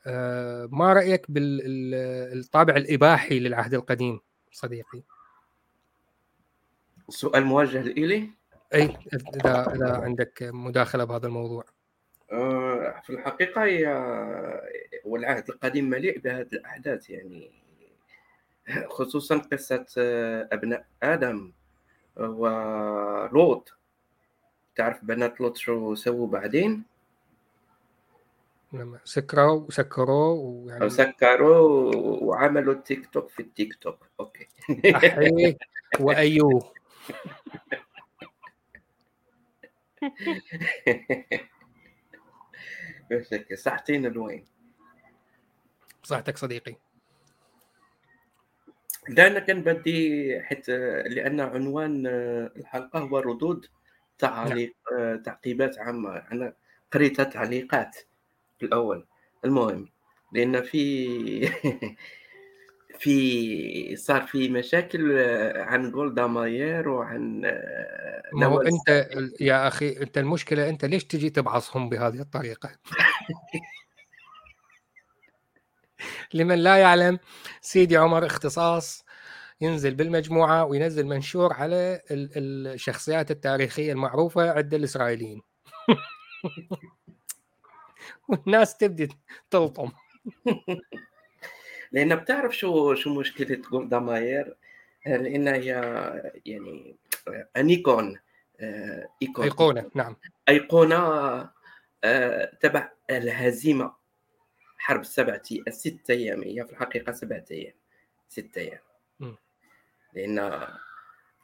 آه، ما رأيك بالطابع الإباحي للعهد القديم صديقي؟ سؤال موجه لي؟ أي إذا إذا عندك مداخلة بهذا الموضوع آه، في الحقيقة هي والعهد القديم مليء بهذه الأحداث يعني خصوصا قصة أبناء آدم ولوط تعرف بنات لوط شو سووا بعدين؟ لما سكروا وسكروا ويعني سكروا وعملوا التيك توك في التيك توك. أوكي. أحي وايوه صحتين الوين. صحتك صديقي. لا كان بدي حتى لأن عنوان الحلقة هو ردود تعليق نعم. تعقيبات عامة أنا قريت تعليقات في الأول المهم لأن في في صار في مشاكل عن جولدا ماير وعن ما هو أنت يا أخي أنت المشكلة أنت ليش تجي تبعصهم بهذه الطريقة؟ لمن لا يعلم. سيدي عمر اختصاص ينزل بالمجموعة وينزل منشور على الشخصيات التاريخية المعروفة عند الإسرائيليين. والناس تبدي تلطم. لأن بتعرف شو شو مشكلة جولدا ماير لأن هي يعني أنيكون إيكون. أيقونة نعم. أيقونة آه، تبع الهزيمة. حرب السبعة الست أيام هي في الحقيقة سبعة أيام ست أيام. لأن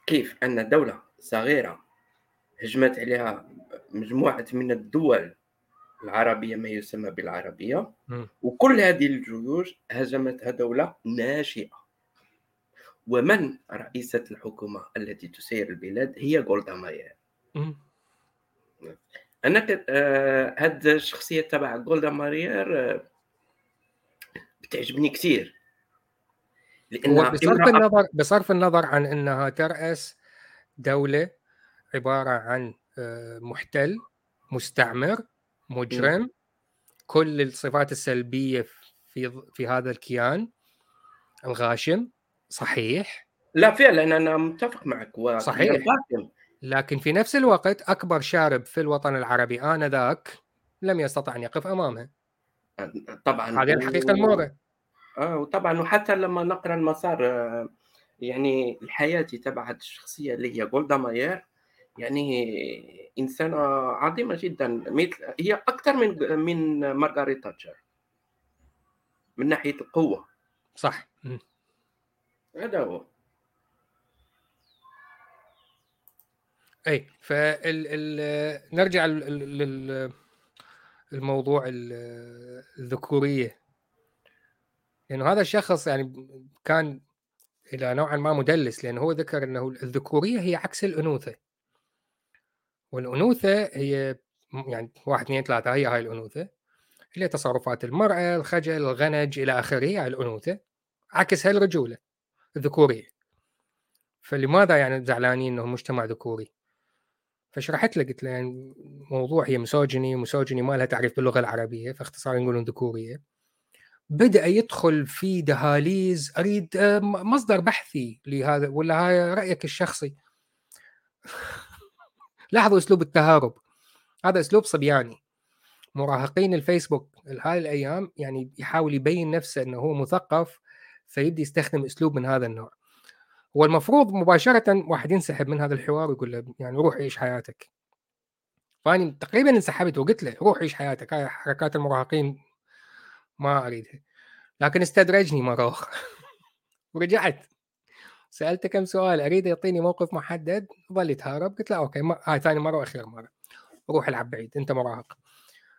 كيف؟ أن دولة صغيرة هجمت عليها مجموعة من الدول العربية ما يسمى بالعربية. م. وكل هذه الجيوش هزمتها دولة ناشئة. ومن رئيسة الحكومة التي تسير البلاد؟ هي جولدا ماير أنا آه هاد الشخصية تبع جولدا ماير آه بتعجبني كثير. لأنها بصرف النظر بصرف النظر عن أنها ترأس دولة عبارة عن آه محتل مستعمر مجرم. كل الصفات السلبية في في هذا الكيان. الغاشم صحيح. لا فعلا أنا متفق معك صحيح. لكن في نفس الوقت أكبر شارب في الوطن العربي آنذاك لم يستطع أن يقف امامها طبعا هذه الحقيقة المره آه وطبعا وحتى لما نقرأ المسار آه، يعني الحياتي تبعت الشخصية اللي هي جولدا ماير يعني إنسانة عظيمة جدا مثل هي أكثر من من مارغاريت تاتشر من ناحية القوة. صح. هذا هو. اي فال ال... نرجع للموضوع الذكورية. لأنه هذا الشخص يعني كان إلى نوعا ما مدلس لأنه هو ذكر إنه الذكورية هي عكس الأنوثة. والأنوثة هي يعني واحد اثنين ثلاثة هي هاي الأنوثة. اللي تصرفات المرأة الخجل الغنج إلى آخره هاي الأنوثة عكسها الرجوله الذكورية. فلماذا يعني زعلانين إنه مجتمع ذكوري؟ فشرحت له قلت له يعني موضوع هي مسوجني مسوجني ما لها تعريف باللغة العربية فاختصار يقولون ذكورية. بدأ يدخل في دهاليز أريد آه، مصدر بحثي لهذا ولا هاي رأيك الشخصي؟ لاحظوا أسلوب التهارب. هذا أسلوب صبياني. مراهقين الفيسبوك هاي الأيام يعني يحاول يبين نفسه إنه هو مثقف فيبدي يستخدم أسلوب من هذا النوع. هو المفروض مباشرة واحد ينسحب من هذا الحوار ويقول له يعني روح عيش حياتك. فأني تقريبا انسحبت وقلت له روح عيش حياتك هاي حركات المراهقين ما أريدها. لكن استدرجني مرة أخرى ورجعت. سالته كم سؤال أريد يعطيني موقف محدد؟ ظل يتهارب قلت له أوكي. هاي ثاني مرة وأخير مرة. روح العب بعيد أنت مراهق.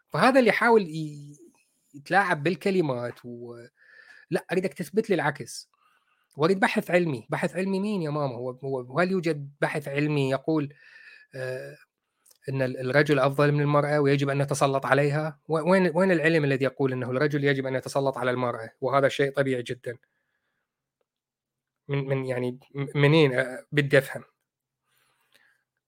فهذا اللي يحاول يتلاعب بالكلمات و لا أريدك تثبت لي العكس. واريد بحث علمي بحث علمي مين يا ماما؟ هو هو هل يوجد بحث علمي يقول آه إن الرجل أفضل من المرأة ويجب أن نتسلط عليها؟ وين وين العلم الذي يقول إنه الرجل يجب أن يتسلط على المرأة؟ وهذا شيء طبيعي جدا. من من يعني منين؟ آه، بدي أفهم.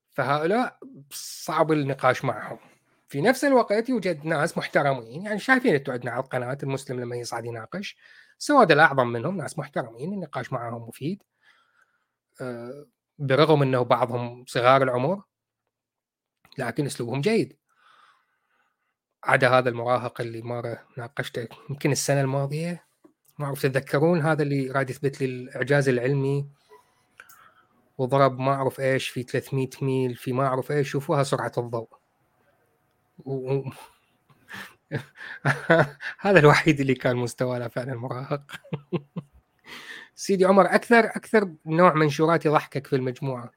فهؤلاء صعب النقاش معهم. في نفس الوقت يوجد ناس محترمين يعني شايفين أنتم عندنا على القناة المسلم لما يصعد يناقش. السواد الأعظم منهم ناس محترمين النقاش معهم مفيد. آه، برغم إنه بعضهم صغار العمر لكن أسلوبهم جيد. عدا هذا المراهق اللي مرة ناقشته يمكن السنة الماضية ما أعرف تتذكرون هذا اللي راد يثبت لي الإعجاز العلمي. وضرب ما أعرف إيش في 300 ميل في ما أعرف إيش شوفوها سرعة الضوء. و... هذا الوحيد اللي كان مستواه فعلا مراهق سيدي عمر أكثر أكثر نوع منشورات يضحكك في المجموعة؟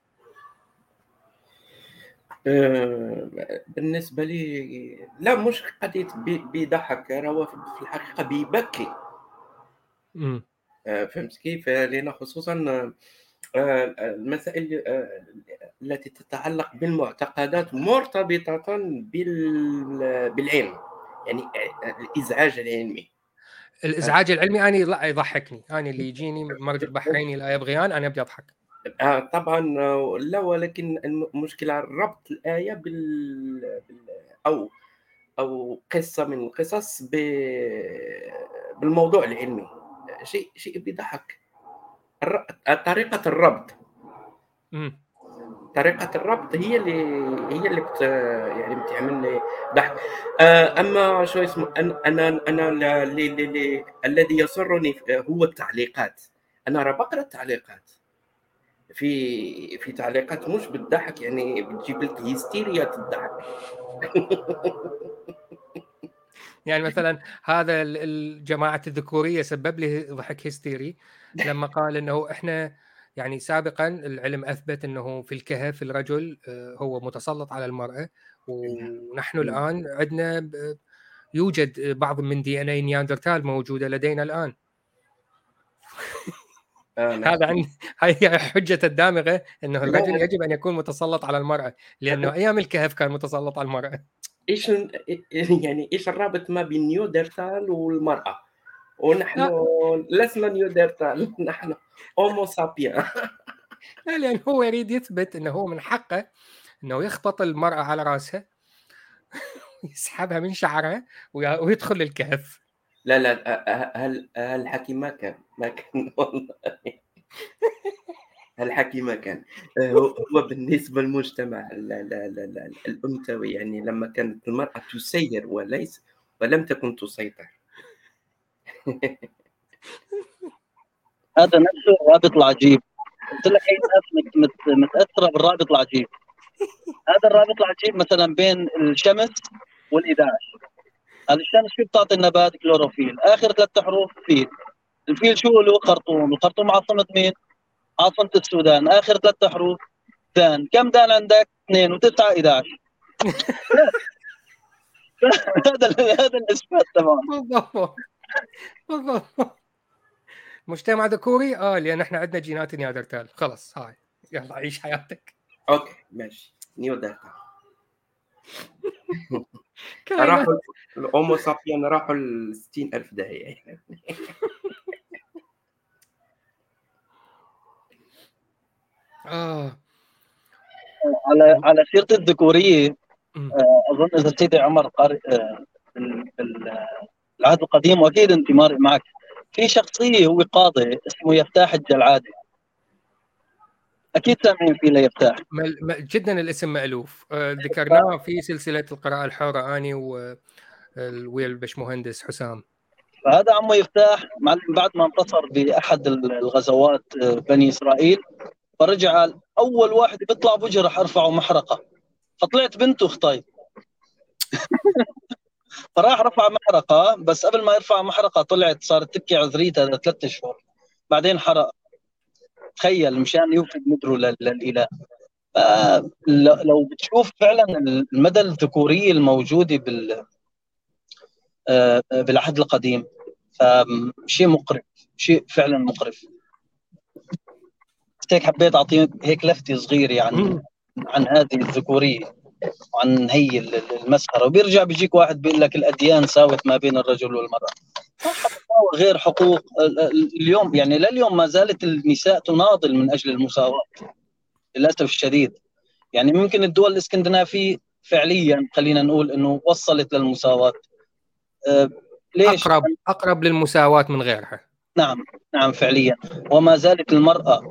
آه، بالنسبة لي لا مش قضية بيضحك. هو في الحقيقة بيبكي. آه، فهمت كيف؟ لأن خصوصا آه، المسائل التي تتعلق بالمعتقدات مرتبطة بالعلم. يعني الإزعاج العلمي. الإزعاج العلمي اني لا يضحكني. أنا اللي يجيني مرج البحريني لا يبغيان أنا ابدي أضحك. آه طبعا لا ولكن المشكلة ربط الآية بال... بال... أو أو قصة من القصص ب... بالموضوع العلمي. شيء شيء بيضحك. الر... طريقة الربط. امم طريقة الربط هي اللي هي اللي بت يعني بتعمل لي ضحك آه، أما شو اسمه أنا أنا اللي اللي الذي يسرني هو التعليقات. أنا راه بقرأ التعليقات. في في تعليقات مش بتضحك يعني بتجيب لك هيستيريا الضحك يعني مثلا هذا الجماعه الذكورية سبب لي ضحك هستيري لما قال إنه إحنا يعني سابقا العلم أثبت إنه في الكهف الرجل آه، هو متسلط على المرأة ونحن الآن عندنا يوجد بعض من DNA نياندرتال موجودة لدينا الآن. آه نعم. هذا عندي هي حجة الدامغة إنه الرجل يجب أن يكون متسلط على المرأة لأنه أيام الكهف كان متسلط على المرأة. إيش يعني إيش الرابط ما بين نياندرتال والمرأة؟ ونحن لسنا نيودرتال نحن هومو سابيا لا لأن هو يريد يثبت إنه هو من حقه إنه يخبط المرأة على راسها ويسحبها من شعرها ويدخل للكهف. لا لا هل هل الحكي ما كان ما كان والله. الحكيمة كان. آه، هو بالنسبة للمجتمع الأنثوي يعني لما كانت المرأة تسير وليس ولم تكن تسيطر. هذا نفسه الرابط العجيب. قلت لك هي الناس متأثرة بالرابط العجيب. هذا الرابط العجيب مثلا بين الشمس والأيش داش الشمس شو بتعطي النبات؟ كلوروفيل. آخر ثلاث حروف فيل. الفيل شو له؟ خرطوم. الخرطوم عاصمة مين؟ عاصمة السودان. آخر ثلاث حروف دان. كم دان عندك؟ اثنين وتسعة 11 هذا هذا الإثبات تمام. بالضبط. مجتمع ذكوري؟ آه لأن إحنا عندنا جينات نياندرتال خلص هاي. يلا عيش حياتك. okay ماشي. نياندرتال راحوا ال Homo sapien راحوا ل 60000 داهية. آه. على على سيره الذكورية آه، أظن إذا سيدي عمر قارئ آه، العهد القديم وأكيد انت مارق معك. في شخصية هو قاضي اسمه يفتاح الجلعادي. أكيد سامعين فيه ليفتاح جدا الاسم مألوف. آه، ذكرناه في سلسلة القراءة الحره آني و ويا البشمهندس حسام. فهذا عمو يفتاح بعد ما انتصر بأحد الغزوات بني إسرائيل. فرجع أول واحد بيطلع بوجه راح أرفعه محرقة. فطلعت بنته خطاي فراح رفع محرقة بس قبل ما يرفع محرقة طلعت صارت تبكي عذريتها لثلاث أشهر. بعدين حرق. تخيل مشان يوفد مدره للإله. لو بتشوف فعلا المدى الذكوريه الموجودة بال آه، بالعهد القديم فشيء مقرف شيء فعلا مقرف. هيك حبيت اعطيه هيك لفتي صغير يعني عن هذه الذكورية. وعن هي المسخرة. وبيرجع بيجيك واحد بيقول لك الأديان ساوت ما بين الرجل والمرأة. غير حقوق اليوم. يعني لليوم ما زالت النساء تناضل من أجل المساواة. للأسف الشديد. يعني ممكن الدول الإسكندنافية فعليا خلينا نقول إنه وصلت للمساواة. أه ليش؟ اقرب أقرب للمساواة من غيرها. نعم. نعم فعليا. وما زالت المرأة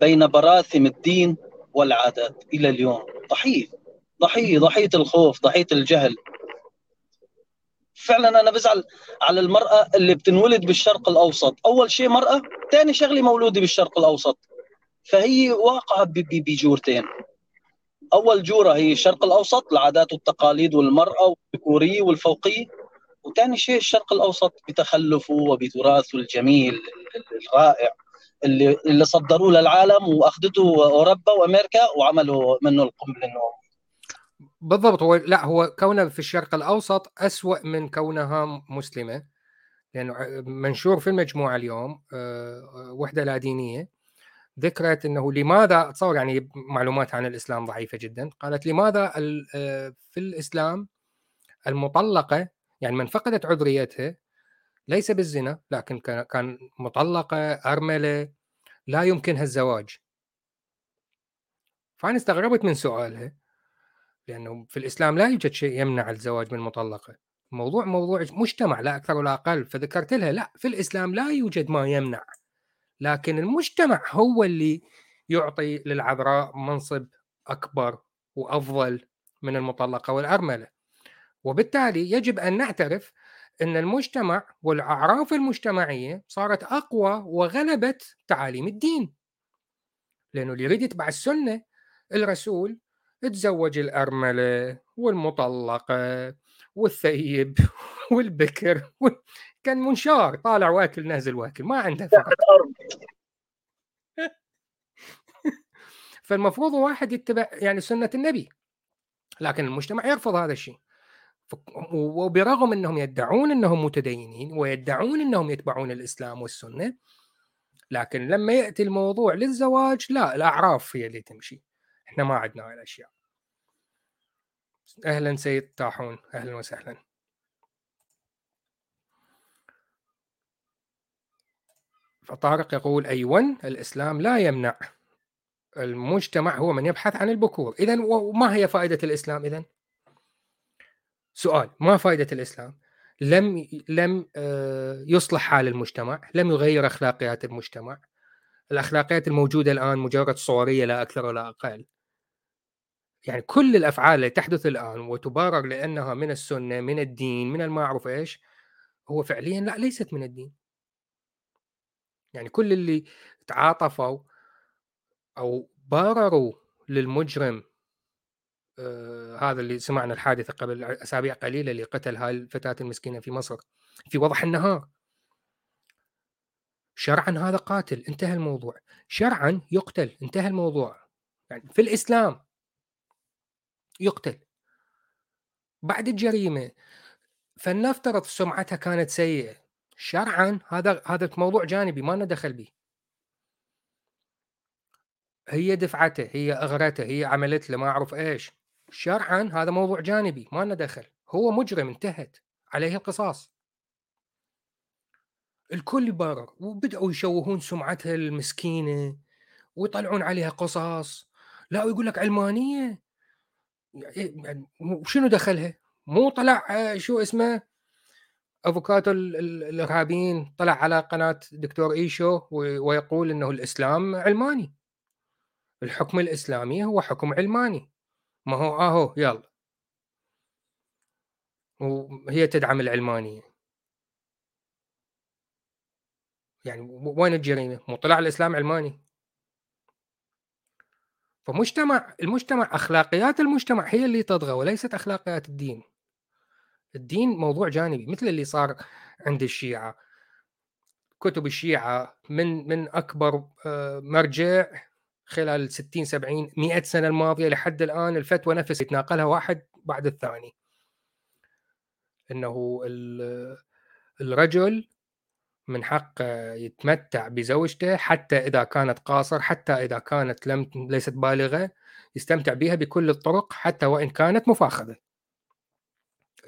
بين براثم الدين والعادات إلى اليوم. ضحيه ضحية ضحية الخوف ضحية الجهل. فعلا أنا بزعل على المرأة اللي بتنولد بالشرق الأوسط. أول شيء مرأة ثاني شغلة مولودة بالشرق الأوسط. فهي واقعة بجورتين. أول جورة هي الشرق الأوسط العادات والتقاليد والمرأة والذكوريه والفوقية. وثاني شيء الشرق الأوسط بتخلفه وبتراثه الجميل الرائع اللي اللي صدروه للعالم وأخذته أوروبا وأمريكا وعملوا منه القنبلة النووية. بالضبط هو لأ هو كونها في الشرق الأوسط اسوء من كونها مسلمة لأنه منشور في المجموعة اليوم آه، وحدة لا دينية. ذكرت إنه لماذا تصور يعني معلومات عن الإسلام ضعيفة جدا. قالت لماذا آه، في الإسلام المطلقة يعني من فقدت عذريتها ليس بالزنا لكن كان مطلقة أرملة لا يمكنها الزواج. فأنا استغربت من سؤالها. لأنه في الإسلام لا يوجد شيء يمنع الزواج من المطلقه موضوع موضوع مجتمع لا أكثر ولا أقل فذكرت لها لا في الإسلام لا يوجد ما يمنع. لكن المجتمع هو اللي يعطي للعذراء منصب أكبر وأفضل من المطلقة والأرملة. وبالتالي يجب أن نعترف إن المجتمع والأعراف المجتمعية صارت أقوى وغلبت تعاليم الدين. لأنه اللي يريد يتبع السنة الرسول تزوج الأرملة والمطلقة والثيب والبكر كان منشار طالع واكل نازل واكل ما عنده فرق. فالمفروض واحد يتبع يعني سنة النبي لكن المجتمع يرفض هذا الشيء. وبرغم إنهم يدعون إنهم متدينين ويدعون إنهم يتبعون الإسلام والسنة لكن لما يأتي الموضوع للزواج لا الأعراف هي اللي تمشي. إحنا ما عندنا هاي الأشياء. أهلا سيد طاحون. أهلا وسهلا. فطارق يقول أيوه الإسلام لا يمنع. المجتمع هو من يبحث عن البكور. اذا وما هي فائدة الإسلام اذا سؤال ما فائدة الإسلام؟ لم لم آه، يصلح حال المجتمع لم يغير أخلاقيات المجتمع. الأخلاقيات الموجودة الآن مجرد صورية لا أكثر ولا أقل. يعني كل الأفعال اللي تحدث الآن وتبرر لأنها من السنة من الدين من المعروف إيش هو فعليا لا ليست من الدين. يعني كل اللي تعاطفوا أو برروا للمجرم آه هذا اللي سمعنا الحادثة قبل أسابيع قليلة اللي قتل هاي الفتاة المسكينة في مصر في وضح النهار. شرعا هذا قاتل انتهى الموضوع. شرعا يقتل انتهى الموضوع. يعني في الإسلام يقتل. بعد الجريمة فلنفترض سمعتها كانت سيئة. شرعا هذا هذا موضوع جانبي ما لنا دخل به. هي دفعته هي أغرته هي عملت له ما أعرف إيش. شرعا هذا موضوع جانبي ما لنا دخل. هو مجرم انتهت. عليه القصاص. الكل يبرر وبدأوا يشوهون سمعتها المسكينة ويطلعون عليها قصص لا ويقول لك علمانية. يعني شنو دخلها؟ مو طلع آه، شو اسمه؟ افوكاتو الارهابيين طلع على قناة دكتور ايشو ويقول إنه الإسلام علماني. الحكم الإسلامي هو حكم علماني. ما هو اهو يلا. وهي تدعم العلمانية. يعني وين الجريمة؟ مو طلع الإسلام علماني. فمجتمع المجتمع أخلاقيات المجتمع هي اللي تطغى وليست أخلاقيات الدين. الدين موضوع جانبي مثل اللي صار عند الشيعة. كتب الشيعة من من أكبر آه، مرجع خلال 60 70 100 سنة الماضية لحد الآن الفتوى نفسها يتناقلها واحد بعد الثاني. إنه الرجل من حقه يتمتع بزوجته حتى إذا كانت قاصر حتى إذا كانت لم ليست بالغة يستمتع بها بكل الطرق حتى وإن كانت مفاخذة.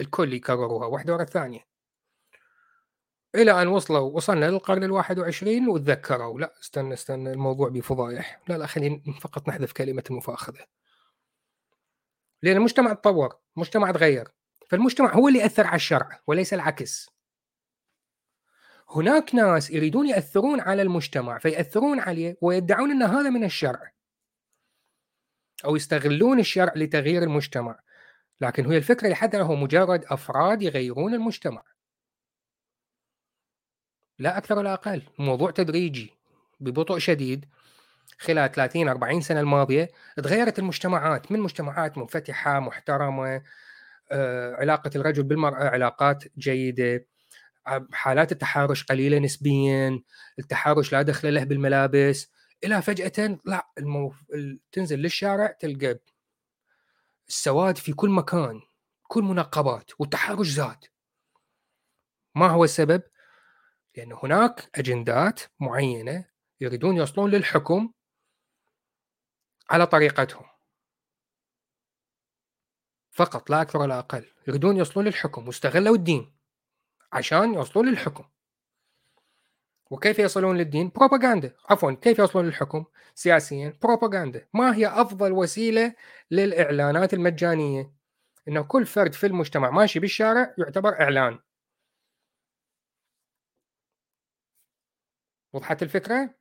الكل يكرروها واحدة ورا الثانية. إلى أن وصلوا وصلنا للقرن الواحد وعشرين وتذكروا. لا استنى استنى الموضوع بفضايح. لا لا خلينا فقط نحذف كلمة المفاخذة. لأن المجتمع تطور المجتمع تغير. فالمجتمع هو اللي اثر على الشرع وليس العكس. هناك ناس يريدون يأثرون على المجتمع فيأثرون عليه ويدعون إن هذا من الشرع. أو يستغلون الشرع لتغيير المجتمع. لكن هي الفكرة لحد هو مجرد أفراد يغيرون المجتمع. لا أكثر ولا أقل. الموضوع تدريجي. ببطء شديد. خلال 30 40 سنة الماضية تغيرت المجتمعات. من مجتمعات منفتحة محترمة آه، علاقة الرجل بالمرأة علاقات جيدة. حالات التحرش قليلة نسبيا التحرش لا دخل له بالملابس إلى فجأة لا المو... تنزل للشارع تلقى السواد في كل مكان كل منقبات والتحرش زاد. ما هو السبب؟ لأن هناك أجندات معينة يريدون يوصلون للحكم على طريقتهم. فقط لا أكثر ولا أقل يريدون يوصلون للحكم واستغلوا الدين. عشان يوصلون للحكم وكيف يصلون للدين؟ بروباغندا عفوا كيف يوصلون للحكم سياسيا؟ بروباغندا ما هي أفضل وسيلة للإعلانات المجانية؟ أنه كل فرد في المجتمع ماشي بالشارع يعتبر إعلان وضحت الفكرة؟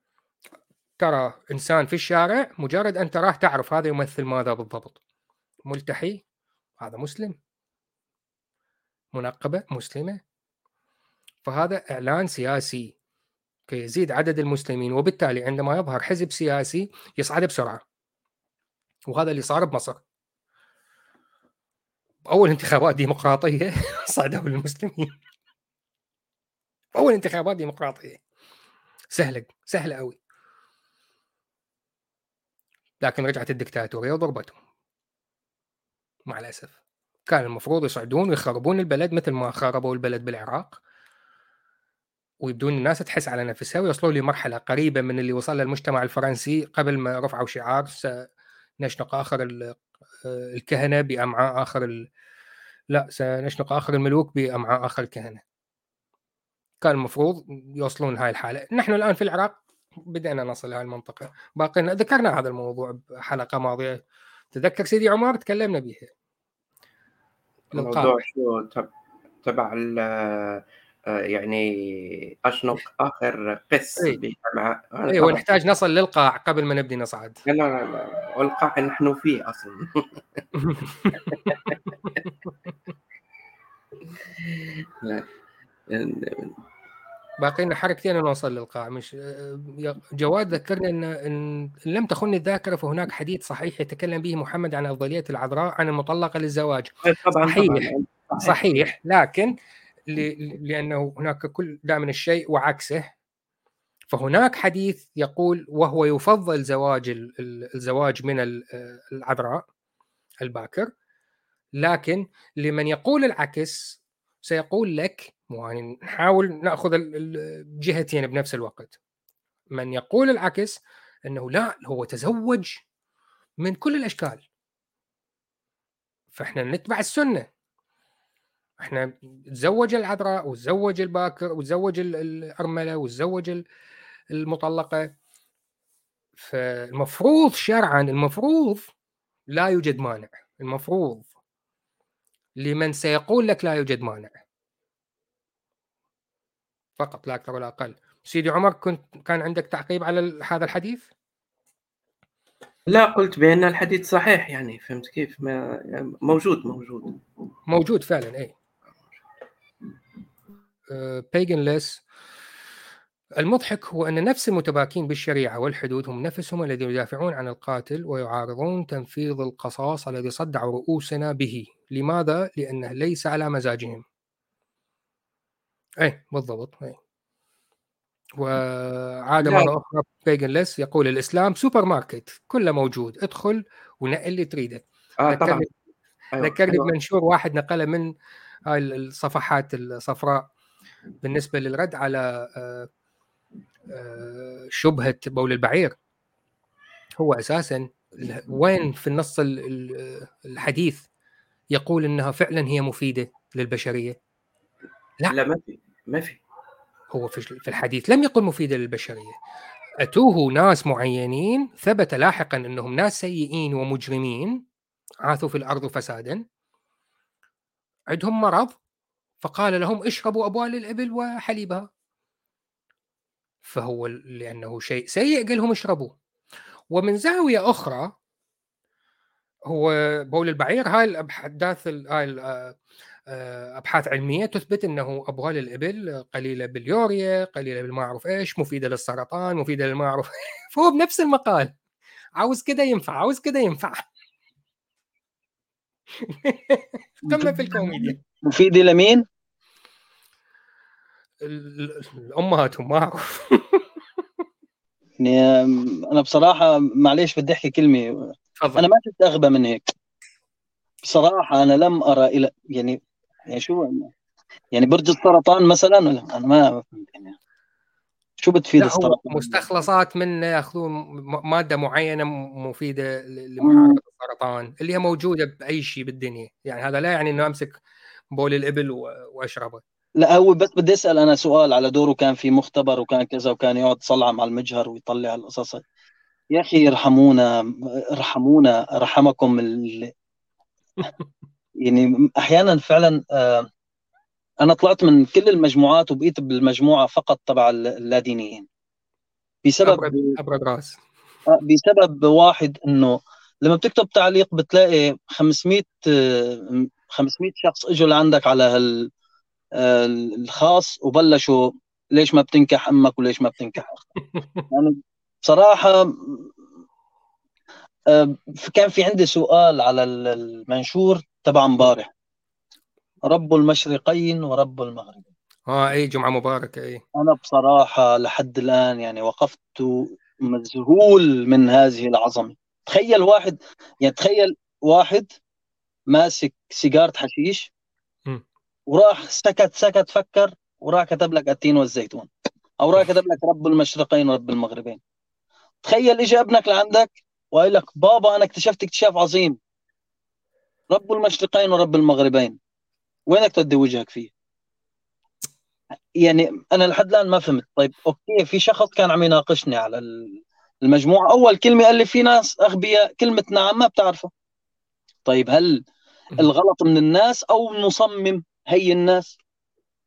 ترى إنسان في الشارع مجرد أن تراه تعرف هذا يمثل ماذا بالضبط ملتحي هذا مسلم منقبة مسلمة فهذا إعلان سياسي كي يزيد عدد المسلمين وبالتالي عندما يظهر حزب سياسي يصعد بسرعة وهذا اللي صار بمصر. أول انتخابات ديمقراطية صعدوا المسلمين أول انتخابات ديمقراطية. سهلة سهلة قوي لكن رجعت الدكتاتورية وضربتهم. مع الأسف. كان المفروض يصعدون ويخربون البلد مثل ما خربوا البلد بالعراق. ويبدون الناس تحس على نفسها ويوصلوا لمرحلة قريبة من اللي وصل المجتمع الفرنسي قبل ما رفعوا شعار. سنشنق آخر الكهنة بأمعاء آخر ال... لا سنشنق آخر الملوك بأمعاء آخر الكهنة. كان المفروض يوصلون هاي الحالة. نحن الآن في العراق بدأنا نصل لهذه المنطقة. باقي ذكرنا هذا الموضوع بحلقة ماضية. تذكر سيدي عمر تكلمنا بها الموضوع شو؟ تبع آه، يعني أشنق آخر قس أي. مع أيوه ونحتاج نصل للقاع قبل ما نبدي نصعد. لا لا لا والقاع نحن فيه أصلا. لا. باقي لنا حركتين ونوصل للقاع. مش جواد ذكرنا إن إن لم تخن الذاكرة فهناك حديث صحيح يتكلم به محمد عن أفضلية العذراء عن المطلقة للزواج. طبعا صحيح. طبعا. صحيح. لكن لأنه هناك كل دائما الشيء وعكسه. فهناك حديث يقول وهو يفضل زواج الزواج من العذراء الباكر. لكن لمن يقول العكس سيقول لك يعني نحاول نأخذ الجهتين بنفس الوقت. من يقول العكس إنه لا هو تزوج من كل الأشكال. فإحنا نتبع السنة. إحنا تزوج العذراء وتزوج الباكر وتزوج الأرملة وتزوج المطلقة. فالمفروض شرعا المفروض لا يوجد مانع. المفروض لمن سيقول لك لا يوجد مانع. فقط لا أكثر ولا أقل. سيدي عمر كنت كان عندك تعقيب على هذا الحديث؟ لا قلت بأن الحديث صحيح يعني فهمت كيف؟ ما يعني موجود موجود. موجود فعلا اي بيجنلس آه، المضحك هو أن نفس المتباكين بالشريعة والحدود هم نفسهم الذين يدافعون عن القاتل ويعارضون تنفيذ القصاص الذي صدعوا رؤوسنا به. لماذا؟ لأنه ليس على مزاجهم. اي بالضبط اي وعاد مره أخرى بيجنلس يقول الإسلام سوبر ماركت كله موجود ادخل ونقل اللي تريده. آه طبعا. ذكرني أيوة. بمنشور واحد نقله من هاي الصفحات الصفراء. بالنسبة للرد على آه، آه، شبهة بول البعير هو أساسا وين في النص الحديث يقول إنها فعلا هي مفيدة للبشرية؟ لا. لا ما في ما في. هو في الحديث لم يقل مفيدة للبشرية. أتوه ناس معينين ثبت لاحقا إنهم ناس سيئين ومجرمين عاثوا في الأرض فسادا عندهم مرض فقال لهم اشربوا أبوال الإبل وحليبها. فهو لأنه شيء سيء قال لهم اشربوا. ومن زاوية أخرى هو بول البعير هاي الاحداث هاي آه، أبحاث علمية تثبت إنه ابغال الإبل قليلة باليوريا قليلة بالما أعرف إيش مفيدة للسرطان مفيدة للما أعرف فهو بنفس المقال. عاوز كده ينفع عاوز كده ينفع. قمه في الكوميديا. مفيده لمين؟ امهاتهم ما أعرف. يعني أنا بصراحة معليش بدي أحكي كلمة. فضل. أنا ما شفت أغبى من هيك. بصراحة أنا لم أرى إلى يعني يعني شو يعني برج السرطان مثلا أنا ما يعني. شو بتفيد السرطان؟ مستخلصات من يأخذون مادة معينة مفيدة لمحاربه السرطان اللي هي موجودة بأي شيء بالدنيا. يعني هذا لا يعني إنه أمسك بول الإبل واشربه لا هو بس بدي أسأل أنا سؤال على دوره. كان في مختبر وكان كذا وكان يقعد يصلعم على المجهر ويطلع القصص. يا أخي ارحمونا ارحمونا رحمكم ال... يعني أحيانا فعلا آه، أنا طلعت من كل المجموعات وبقيت بالمجموعة فقط تبع اللادينيين. بسبب أبرد رأس. آه، بسبب واحد إنه لما بتكتب تعليق بتلاقي 500 500 شخص إجوا لعندك على هال آه، الخاص وبلشوا ليش ما بتنكح أمك وليش ما بتنكح أختك. يعني بصراحة كان في عندي سؤال على المنشور تبع امبارح رب المشرقين ورب المغربين آه إي جمعة مباركة إي. أنا بصراحة لحد الآن يعني وقفت مذهول من هذه العظمة. تخيل واحد يعني تخيل واحد ماسك سيجارة حشيش. وراح سكت سكت فكر وراح كتب لك التين والزيتون. أو راح كتب لك رب المشرقين ورب المغربين. تخيل اجى ابنك لعندك وقال لك بابا أنا اكتشفت اكتشاف عظيم. رب المشرقين ورب المغربين. وينك تودي وجهك فيه؟ يعني أنا لحد الآن ما فهمت. طيب أوكي في شخص كان عم يناقشني على المجموعة. أول كلمة قال لي في ناس أغبياء كلمه نعم ما بتعرفها. طيب هل الغلط من الناس أو مصمم. هي الناس.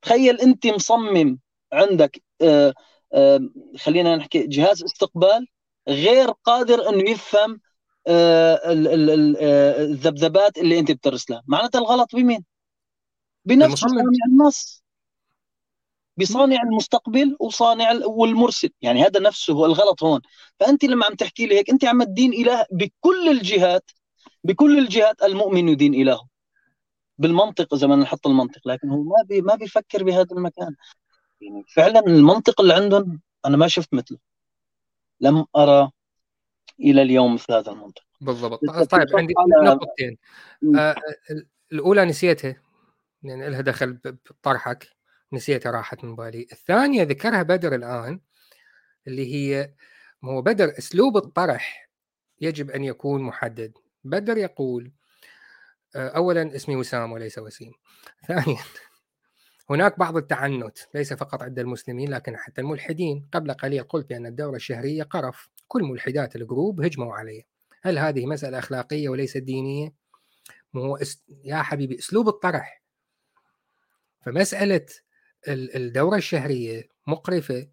تخيل أنت مصمم عندك آه، آه، خلينا نحكي جهاز استقبال غير قادر انه يفهم الذبذبات اللي أنت بترسلها معناتها الغلط بمين؟ بنفس صانع النص. بصانع المستقبل وصانع والمرسل. يعني هذا نفسه هو الغلط هون. فأنت لما عم تحكي لي هيك أنت عم تدين إله بكل الجهات بكل الجهات المؤمن يدين إلهه. بالمنطق اذا بدنا نحط المنطق لكن هو ما بي ما بيفكر بهذا المكان. يعني فعلا المنطق اللي عندهم أنا ما شفت مثله. لم أرى إلى اليوم مثل هذا المنطق. بالضبط. طيب عندي نقطتين. آه الأولى نسيتها. يعني لها دخل بطرحك. نسيتها راحت من بالي. الثانية ذكرها بدر الآن اللي هي هو بدر أسلوب الطرح يجب أن يكون محدد. بدر يقول آه، اولا اسمي وسام وليس وسيم. ثانيا هناك بعض التعنت ليس فقط عند المسلمين لكن حتى الملحدين. قبل قليل قلت بأن الدورة الشهرية قرف. كل ملحدات ال group هجموا عليه هل هذه مسألة أخلاقية وليست دينية؟ هو است... يا حبيبي أسلوب الطرح. فمسألة الدورة الشهرية مقرفة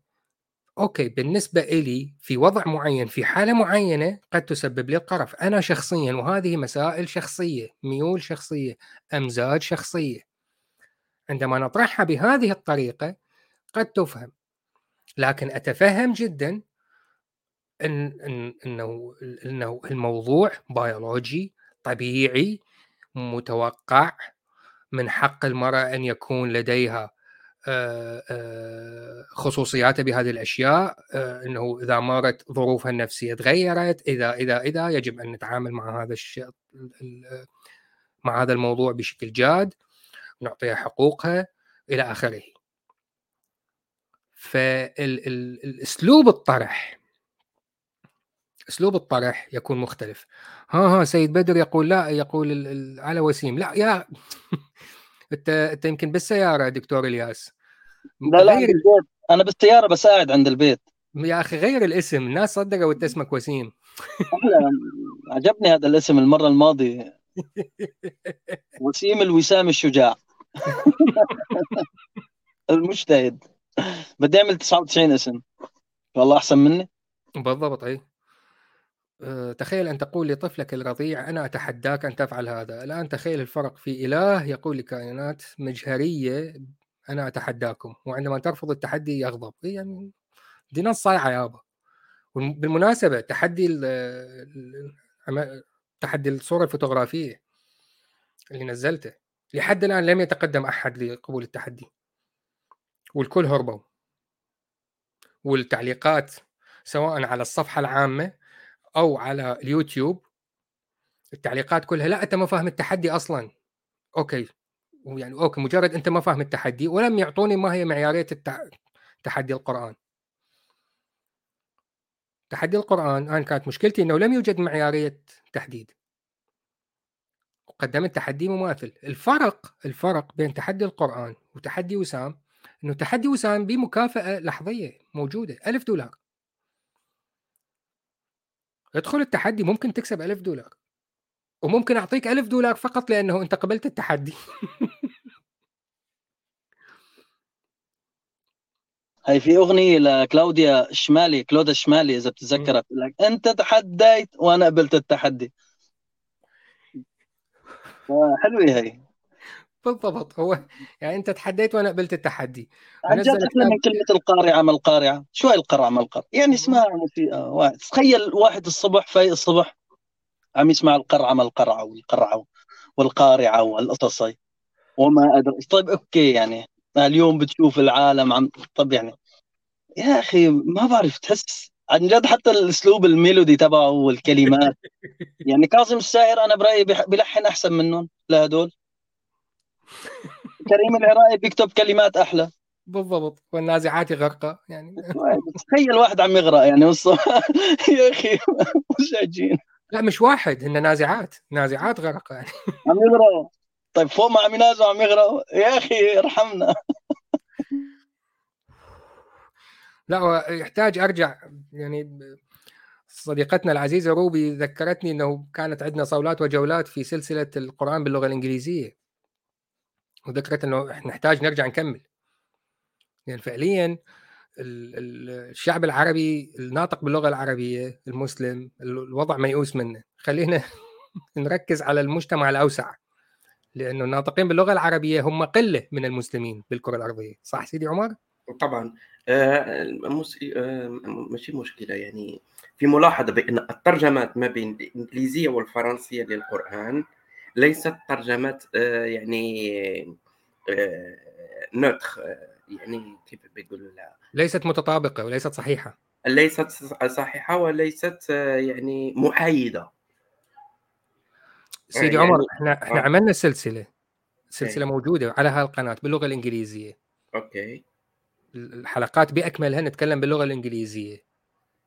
okay بالنسبة لي في وضع معين في حالة معينة قد تسبب لي القرف. أنا شخصيا وهذه مسائل شخصية ميول شخصية أمزاج شخصية. عندما نطرحها بهذه الطريقة قد تفهم. لكن أتفهم جدا إن إن إنه إنه الموضوع بيولوجي طبيعي متوقع من حق المرأة أن يكون لديها خصوصياته بهذه الأشياء آه، إنه إذا مرت ظروفها النفسية تغيرت إذا إذا إذا يجب أن نتعامل مع هذا الشيء مع هذا الموضوع بشكل جاد نعطيها حقوقها إلى آخره. فالاسلوب الطرح أسلوب الطرح يكون مختلف. ها ها سيد بدر يقول لا يقول على وسيم لا يا انت انت يمكن بالسيارة دكتور إلياس. لا لا غير أنا بالسيارة بس قاعد عند البيت. يا أخي غير الاسم. الناس صدقوا انت اسمك وسيم. عجبني هذا الاسم المرة الماضية. وسيم الوسام الشجاع. المجتهد. بدي أعمل 99 اسم. والله أحسن مني. بالضبط أي. تخيل أن تقول لطفلك الرضيع أنا أتحداك أن تفعل هذا. الآن تخيل الفرق في إله يقول لكائنات مجهرية أنا أتحداكم. وعندما ترفض التحدي يغضب. إيه يعني؟ دي نص صايعة يابا بالمناسبة تحدي تحدي الصورة الفوتوغرافية اللي نزلته. لحد الآن لم يتقدم أحد لقبول التحدي. والكل هربوا. والتعليقات سواء على الصفحة العامة أو على اليوتيوب التعليقات كلها لا أنت ما فاهم التحدي أصلا. okay يعني okay مجرد أنت ما فاهم التحدي ولم يعطوني ما هي معيارية التح... تحدي القرآن. تحدي القرآن أنا كانت مشكلتي إنه لم يوجد معيارية تحديد. قدمت تحدي مماثل. الفرق الفرق بين تحدي القرآن وتحدي وسام إنه تحدي وسام بمكافأة لحظية موجودة ألف دولار. ادخل التحدي ممكن تكسب ألف دولار وممكن أعطيك ألف دولار فقط لأنه أنت قبلت التحدي. هاي في أغنية لكلاوديا الشمالي كلودا الشمالي إذا بتتذكرها بتقول لك أنت تحديت وأنا قبلت التحدي. حلوة هي بالضبط. هو يعني أنت تحديت وأنا قبلت التحدي. عن جد من كلمة القارعة ما القارعة؟ شو القرعة ما القرعة. يعني اسمها موسيقى واحد. تخيل واحد الصبح فايق الصبح عم يسمع القرعة ما القرعة والقرعة والقارعة والقصص وما أدري طيب okay يعني. اليوم بتشوف العالم عم طب يعني. يا أخي ما بعرف تحس عن جد حتى الأسلوب الميلودي تبعه والكلمات. يعني كاظم الساهر أنا برأيي بلحن أحسن منهم لهدول كريم العراقي بيكتب كلمات أحلى. بالضبط. والنازعات غرقة يعني. تخيل واحد عم يغرق يعني يا أخي مزعجين لا مش واحد هن نازعات. نازعات غرقة يعني. عم يغرقوا طيب فوق ما عم ينازعوا عم يغرقوا يا أخي ارحمنا. لا يحتاج أرجع يعني صديقتنا العزيزة روبي ذكرتني إنه كانت عندنا صولات وجولات في سلسلة القرآن باللغة الإنجليزية. وذكرت إنه نحتاج نرجع نكمل. يعني فعليا الشعب العربي الناطق باللغة العربية المسلم الوضع ميؤوس منه. خلينا نركز على المجتمع الأوسع. لأنه الناطقين باللغة العربية هم قلة من المسلمين بالكرة الأرضية. صح سيدي عمر؟ طبعا. آه ماشي مشكلة. يعني في ملاحظة بأن الترجمات ما بين الإنجليزية والفرنسية للقرآن ليست ترجمات آه يعني آه نوتخ يعني كيف بيقول ليست متطابقة وليست صحيحة. ليست صحيحة وليست يعني محايدة. سيدي يعني عمر إحنا إحنا آه. عملنا سلسلة سلسلة okay. موجودة على هالقناة باللغة الإنجليزية. okay. الحلقات بأكملها نتكلم باللغة الإنجليزية.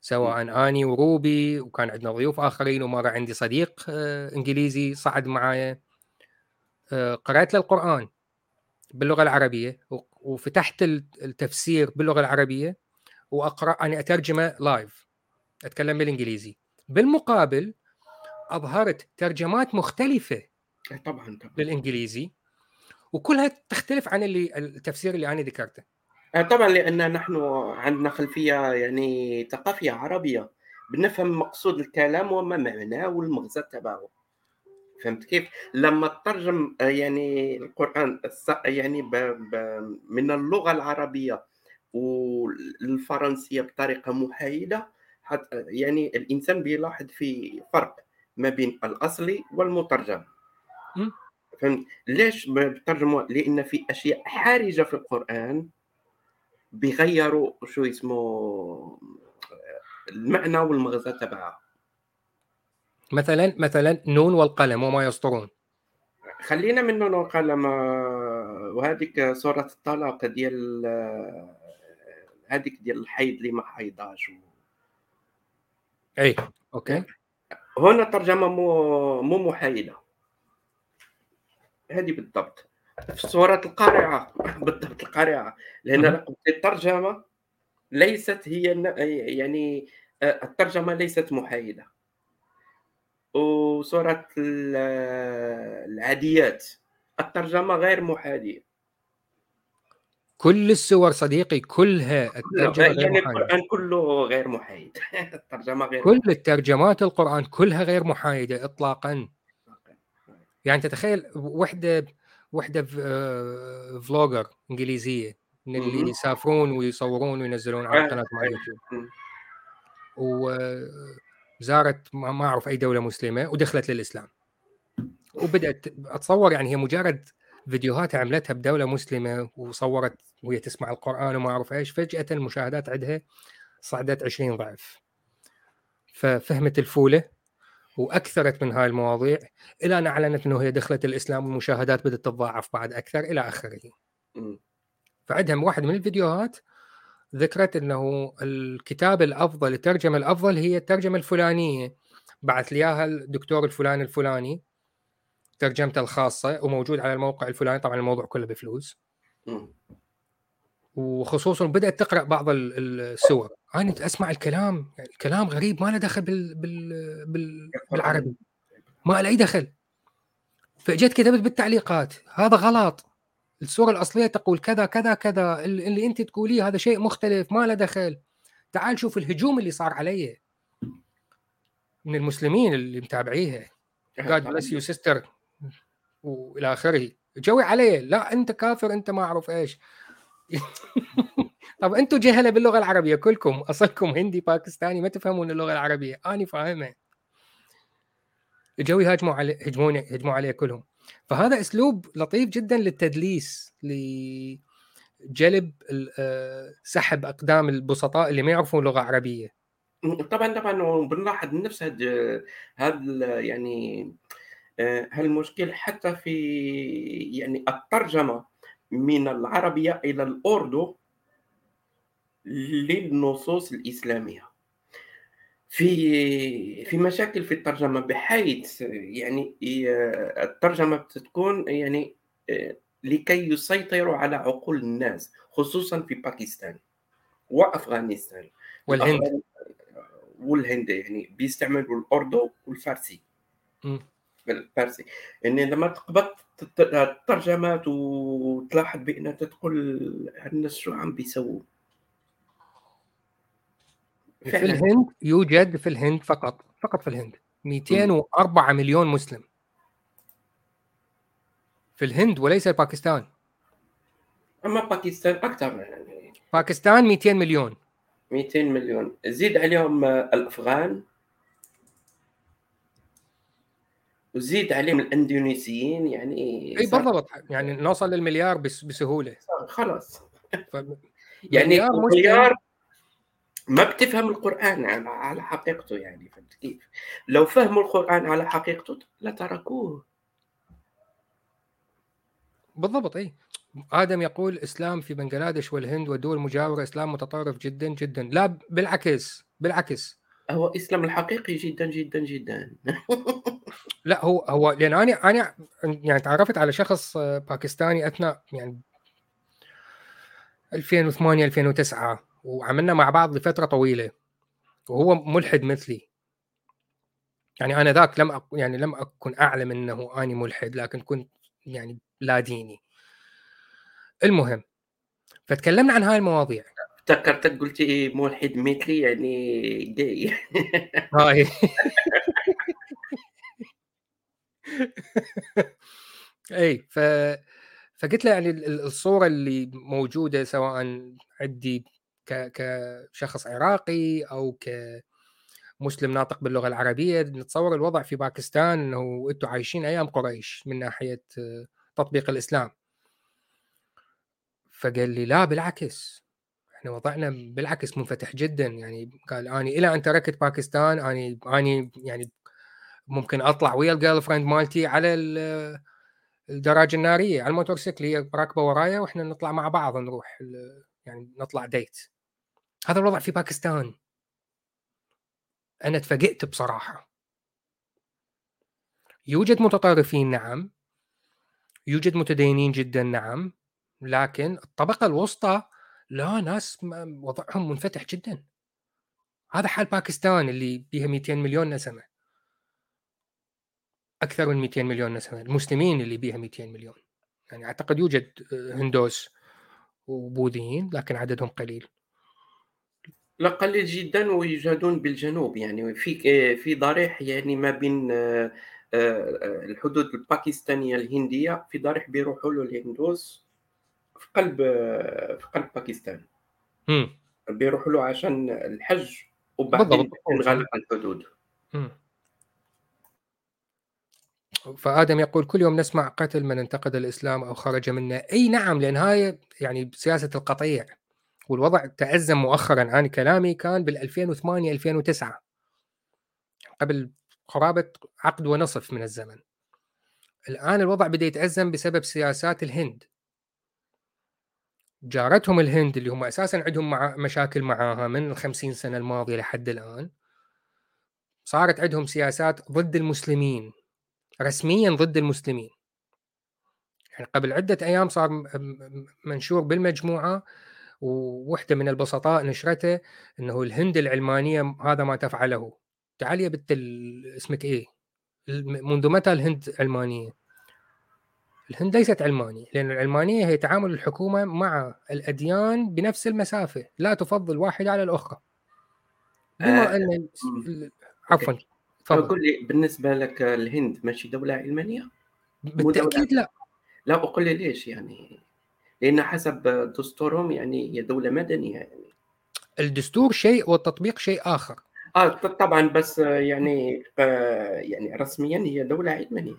سواء م. أني وروبي وكان عندنا ضيوف آخرين ومره عندي صديق آه، إنجليزي صعد معايا. آه، قرأت للقران باللغة العربية وفتحت التفسير باللغة العربية وأقرأ اني أترجمه لايف أتكلم بالإنجليزي. بالمقابل أظهرت ترجمات مختلفة طبعا طبعا. للانجليزي وكلها تختلف عن اللي التفسير اللي أنا ذكرته. طبعا لأن نحن عندنا خلفية يعني ثقافية عربية. بنفهم مقصود الكلام وما معناه والمغزى تبعه. فهمت كيف؟ لما تترجم يعني القرآن يعني ب ب من اللغة العربية والفرنسية بطريقة محايدة حتى يعني الإنسان بيلاحظ في فرق ما بين الاصلي والمترجم. فهمت؟ ليش بترجموا؟ لأن في أشياء حارجه في القرآن بيغيروا شو اسمه المعنى والمغزى تبعها مثلا مثلا نون والقلم وما يسطرون. خلينا من نون والقلم وهذيك سورة الطلاق ديال هذيك ديال الحيض اللي ما حيضاش. و... اي okay. هنا ترجمة مو مو محايدة. هذه بالضبط. في سورة القارعة بالضبط القارعة. لأن الترجمة ليست هي يعني الترجمة ليست محايدة. وسورة العاديات الترجمة غير محايدة. كل السور صديقي كلها الترجمة غير يعني القرآن كله غير محايد. الترجمة غير كل الترجمات القرآن كلها غير محايدة إطلاقا. يعني تتخيل وحدة وحدة فلوجر إنجليزية من اللي يسافرون ويصورون وينزلون على قناة مع اليوتيوب وزارت ما أعرف أي دولة مسلمة ودخلت للإسلام. وبدأت أتصور يعني هي مجرد فيديوهات عملتها بدولة مسلمة وصورت وهي تسمع القرآن وما أعرف إيش فجأة المشاهدات عندها صعدت 20 ضعف. ففهمت الفولة. وأكثرت من هاي المواضيع إلى أن أعلنت إنه هي دخلت الإسلام والمشاهدات بدأت تتضاعف بعد أكثر إلى آخره. فعندها واحد من الفيديوهات ذكرت إنه الكتاب الأفضل الترجمة الأفضل هي الترجمة الفلانية. بعث لي إياها الدكتور الفلاني الفلاني ترجمته الخاصة وموجود على الموقع الفلاني. طبعا الموضوع كله بفلوس. وخصوصا بدأت تقرأ بعض السور. أنا أسمع الكلام يعني الكلام غريب ما له دخل بال... بال... بال... بالعربي. ما له أي دخل. فجيت كتبت بالتعليقات هذا غلط. السورة الأصلية تقول كذا كذا كذا. اللي أنت تقوليه هذا شيء مختلف ما له دخل. تعال شوف الهجوم اللي صار علي من المسلمين اللي متابعيها God bless you sister. والى آخره. جوي عليه. لا أنت كافر أنت ما أعرف إيش. طب أنتم جهله باللغة العربية كلكم أصلكم هندي باكستاني ما تفهمون اللغة العربية. أنا فاهمة. جو يهاجموا عليه هجمون هجموا عليه كلهم. فهذا أسلوب لطيف جدا للتدليس لجلب آه، سحب أقدام البسطاء اللي ما يعرفون لغة عربية. طبعا طبعا بنلاحظ نفس هذا يعني آه، هالمشكل حتى في يعني الترجمة. من العربية إلى الأردو للنصوص الإسلامية. في في مشاكل في الترجمة بحيث يعني آه، الترجمة بتكون يعني آه، لكي يسيطروا على عقول الناس خصوصا في باكستان وأفغانستان. والهند. والهند يعني بيستعملوا الأردو والفارسي. بالفارسي. يعني لما تقبض الترجمات وتلاحظ بأن تقول الناس شو عم بيسووا في الهند يوجد في الهند فقط فقط في الهند 204 مليون مسلم. في الهند وليس باكستان أما باكستان أكثر يعني. باكستان 200 مليون. 200 مليون. زيد عليهم الأفغان. وزيد عليهم الأندونيسيين يعني إي بالضبط. يعني نوصل للمليار بس بسهولة. خلاص. ف... يعني مليار ما بتفهم القرآن على, على حقيقته يعني فهمت كيف؟ لو فهموا القرآن على حقيقته لتركوه بالضبط إي. آدم يقول إسلام في بنغلاديش والهند والدول المجاوره إسلام متطرف جدا جدا. لا بالعكس بالعكس. هو إسلام الحقيقي جدا جدا جدا. لا هو هو لأن أنا أنا يعني تعرفت على شخص باكستاني أثناء يعني 2008 2009 وعملنا مع بعض لفترة طويلة وهو ملحد مثلي. يعني أنا ذاك لم أك... يعني لم أكن أعلم إنه اني ملحد لكن كنت يعني لا ديني. المهم فتكلمنا عن هاي المواضيع. افتكرتك قلت إيه ملحد مثلي يعني جاي هاي. اي ف فقلت له يعني الصورة اللي موجودة سواء عندي ك... كشخص عراقي أو كمسلم ناطق باللغة العربية نتصور الوضع في باكستان إنه أنتم عايشين أيام قريش من ناحية تطبيق الإسلام. فقال لي لا بالعكس إحنا وضعنا بالعكس منفتح جدا. يعني قال اني إلى أن تركت باكستان اني اني يعني ممكن أطلع ويا ال girlfriend مالتي على الدراجة النارية على ال motorcycle هي راكبة ورايا وإحنا نطلع مع بعض نروح يعني نطلع date هذا الوضع في باكستان. أنا تفاجئت بصراحة. يوجد متطرفين نعم. يوجد متدينين جدا نعم. لكن الطبقة الوسطى لا ناس وضعهم منفتح جدا. هذا حال باكستان اللي بيها 200 مليون نسمة. أكثر من 200 مليون نسمة المسلمين اللي بيها 200 مليون. يعني أعتقد يوجد هندوس وبوذيين لكن عددهم قليل. لا قليل جدا ويوجدون بالجنوب. يعني في في ضريح يعني ما بين آه، آه، الحدود الباكستانية الهندية في ضريح بيروحوا له الهندوس في قلب في قلب باكستان. بيروحوا له عشان الحج وبعدين نغلق الحدود فآدم يقول كل يوم نسمع قتل من انتقد الإسلام أو خرج منه. أي نعم لأن هاي يعني سياسة القطيع. والوضع تأزم مؤخرا أنا كلامي كان بال 2008 2009 قبل قرابة عقد ونصف من الزمن. الآن الوضع بدأ يتأزم بسبب سياسات الهند. جارتهم الهند اللي هم أساسا عندهم مع مشاكل معاها من الخمسين سنة الماضية لحد الآن صارت عندهم سياسات ضد المسلمين. رسميا ضد المسلمين. يعني قبل عدة أيام صار منشور بالمجموعة ووحدة من البسطاء نشرته إنه الهند العلمانية هذا ما تفعله. تعال يا بنت اسمك إيه؟ منذ متى الهند علمانية؟ الهند ليست علمانية لأن العلمانية هي تعامل الحكومة مع الأديان بنفس المسافة لا تفضل واحدة على الأخرى. بما آه، أن عفوا. تفضل قل لي بالنسبة لك الهند ماشي دولة علمانية؟ بالتأكيد لا. لا أقول لي ليش يعني؟ لأن حسب دستورهم يعني هي دولة مدنية يعني. الدستور شيء والتطبيق شيء آخر. آه طبعا بس يعني آه يعني رسميا هي دولة علمانية.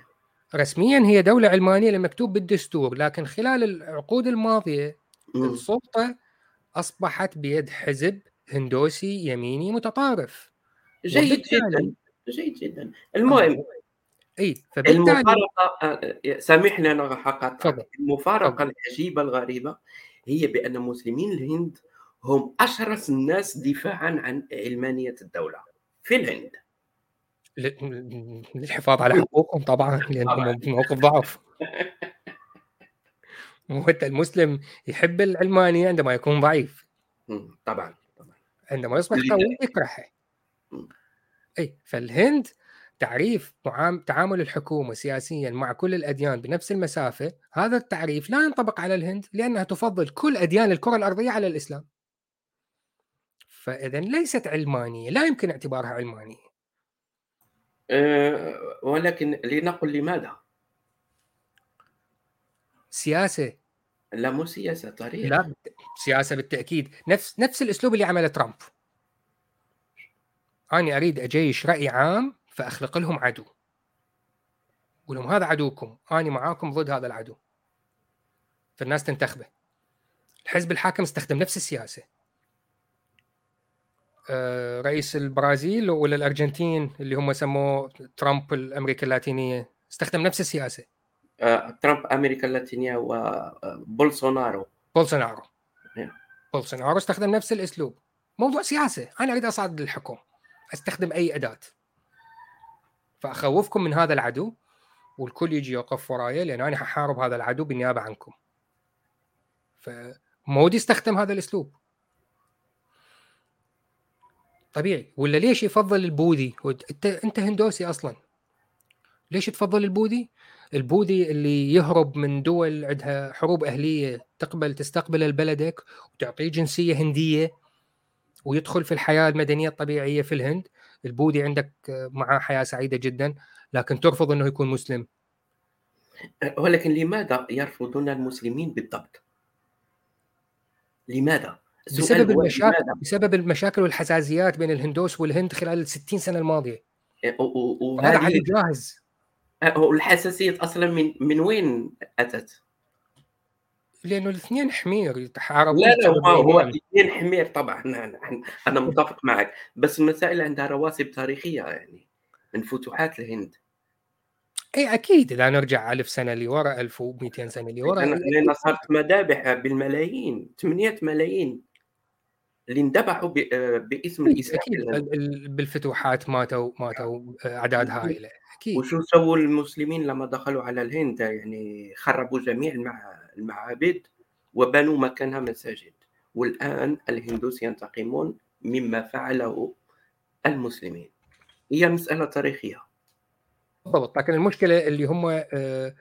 رسميا هي دولة علمانية المكتوب بالدستور لكن خلال العقود الماضية م. السلطة أصبحت بيد حزب هندوسي يميني متطرف. جيد جدا. جيد جدا. المهم إي المفارقة آه، سامحني أنا حقا المفارقة العجيبة الغريبة هي بأن مسلمين الهند هم أشرس الناس دفاعا عن علمانية الدولة في الهند. للحفاظ على حقوقهم طبعا لأنهم موقف ضعف. وانت المسلم يحب العلمانيه عندما يكون ضعيف. طبعا طبعا. عندما يصبح قوي يكرهه. اي فالهند تعريف تعامل الحكومة سياسيا مع كل الأديان بنفس المسافة هذا التعريف لا ينطبق على الهند لأنها تفضل كل أديان الكرة الأرضية على الإسلام. فإذا ليست علمانية لا يمكن اعتبارها علمانية. أه ولكن لنقل لماذا؟ سياسة. لا مو سياسة طريقة. لا سياسة بالتأكيد. نفس نفس الأسلوب اللي عمله ترامب. أنا أريد أجيش رأي عام فأخلق لهم عدو. أقول لهم هذا عدوكم أنا معاكم ضد هذا العدو. فالناس تنتخبه. الحزب الحاكم استخدم نفس السياسة. آه، رئيس البرازيل ولا الأرجنتين اللي هم سموه ترامب الأمريكا اللاتينية استخدم نفس السياسة. آه، ترامب أمريكا اللاتينية وبولسونارو بولسونارو. بولسونارو. استخدم نفس الأسلوب. موضوع سياسة. أنا أريد أصعد للحكم أستخدم أي أداة. فأخوفكم من هذا العدو والكل يجي يوقف ورايا لأن أنا ححارب هذا العدو بالنيابة عنكم. فمودي استخدم هذا الأسلوب. طبيعي. ولا ليش يفضل البوذي؟ أنت أنت هندوسي أصلا. ليش تفضل البوذي؟ البوذي اللي يهرب من دول عندها حروب أهلية تقبل تستقبل بلدك وتعطيه جنسية هندية ويدخل في الحياة المدنية الطبيعية في الهند البوذي عندك معاه حياة سعيدة جدا لكن ترفض إنه يكون مسلم ولكن لماذا يرفضون المسلمين بالضبط؟ لماذا؟ بسبب المشاكل لماذا؟ بسبب المشاكل والحساسيات بين الهندوس والهند خلال ال 60 سنة الماضية وهذا علي جاهز والحساسية أصلا من من وين أتت؟ لأنه الاثنين حمير يتحاربون لا لا هو, هو الاثنين حمير طبعا أنا متفق معك. بس المسائل عندها رواسب تاريخية يعني من فتوحات الهند. إي أكيد. اذا نرجع ألف سنة لورا 1200 سنة لورا. لأن صارت مذابح بالملايين 8 ملايين. اللي انذبحوا باسم الإسلام. بالفتوحات ماتوا ماتوا أعداد هائلة. أكيد. وشو سووا المسلمين لما دخلوا على الهند؟ يعني خربوا جميع المعابد وبنوا مكانها مساجد. والآن الهندوس ينتقمون مما فعله المسلمين. هي مسألة تاريخية. بالضبط. لكن المشكلة اللي هم آه،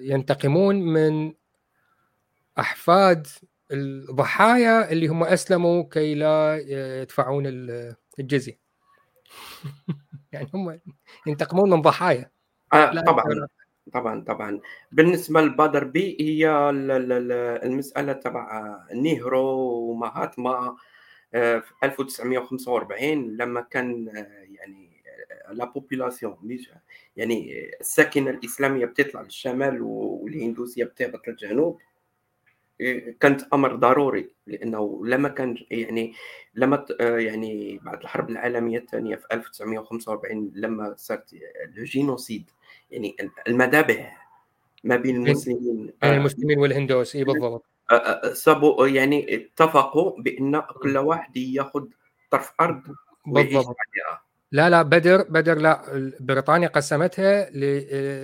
ينتقمون من أحفاد الضحايا اللي هم أسلموا كي لا يدفعون الجزية. يعني هم ينتقمون من ضحايا. آه طبعا طبعا طبعا. بالنسبة لبادر بي هي المسألة تبع نيهرو ومهاتما آه، في 1945 لما كان آه، يعني لا بوبولاسيون يعني الساكنة الإسلامية بتطلع للشمال والهندوسية بتهبط للجنوب. كانت أمر ضروري لأنه لما كان يعني لما يعني بعد الحرب العالمية الثانية في 1945 لما صارت الجينوسيد يعني المذابح ما بين المسلمين بين المسلمين والهندوس إي بالضبط. صابوا يعني اتفقوا بأن كل واحد يأخذ طرف أرض بالضبط. لا لا بدر بدر لا بريطانيا قسمتها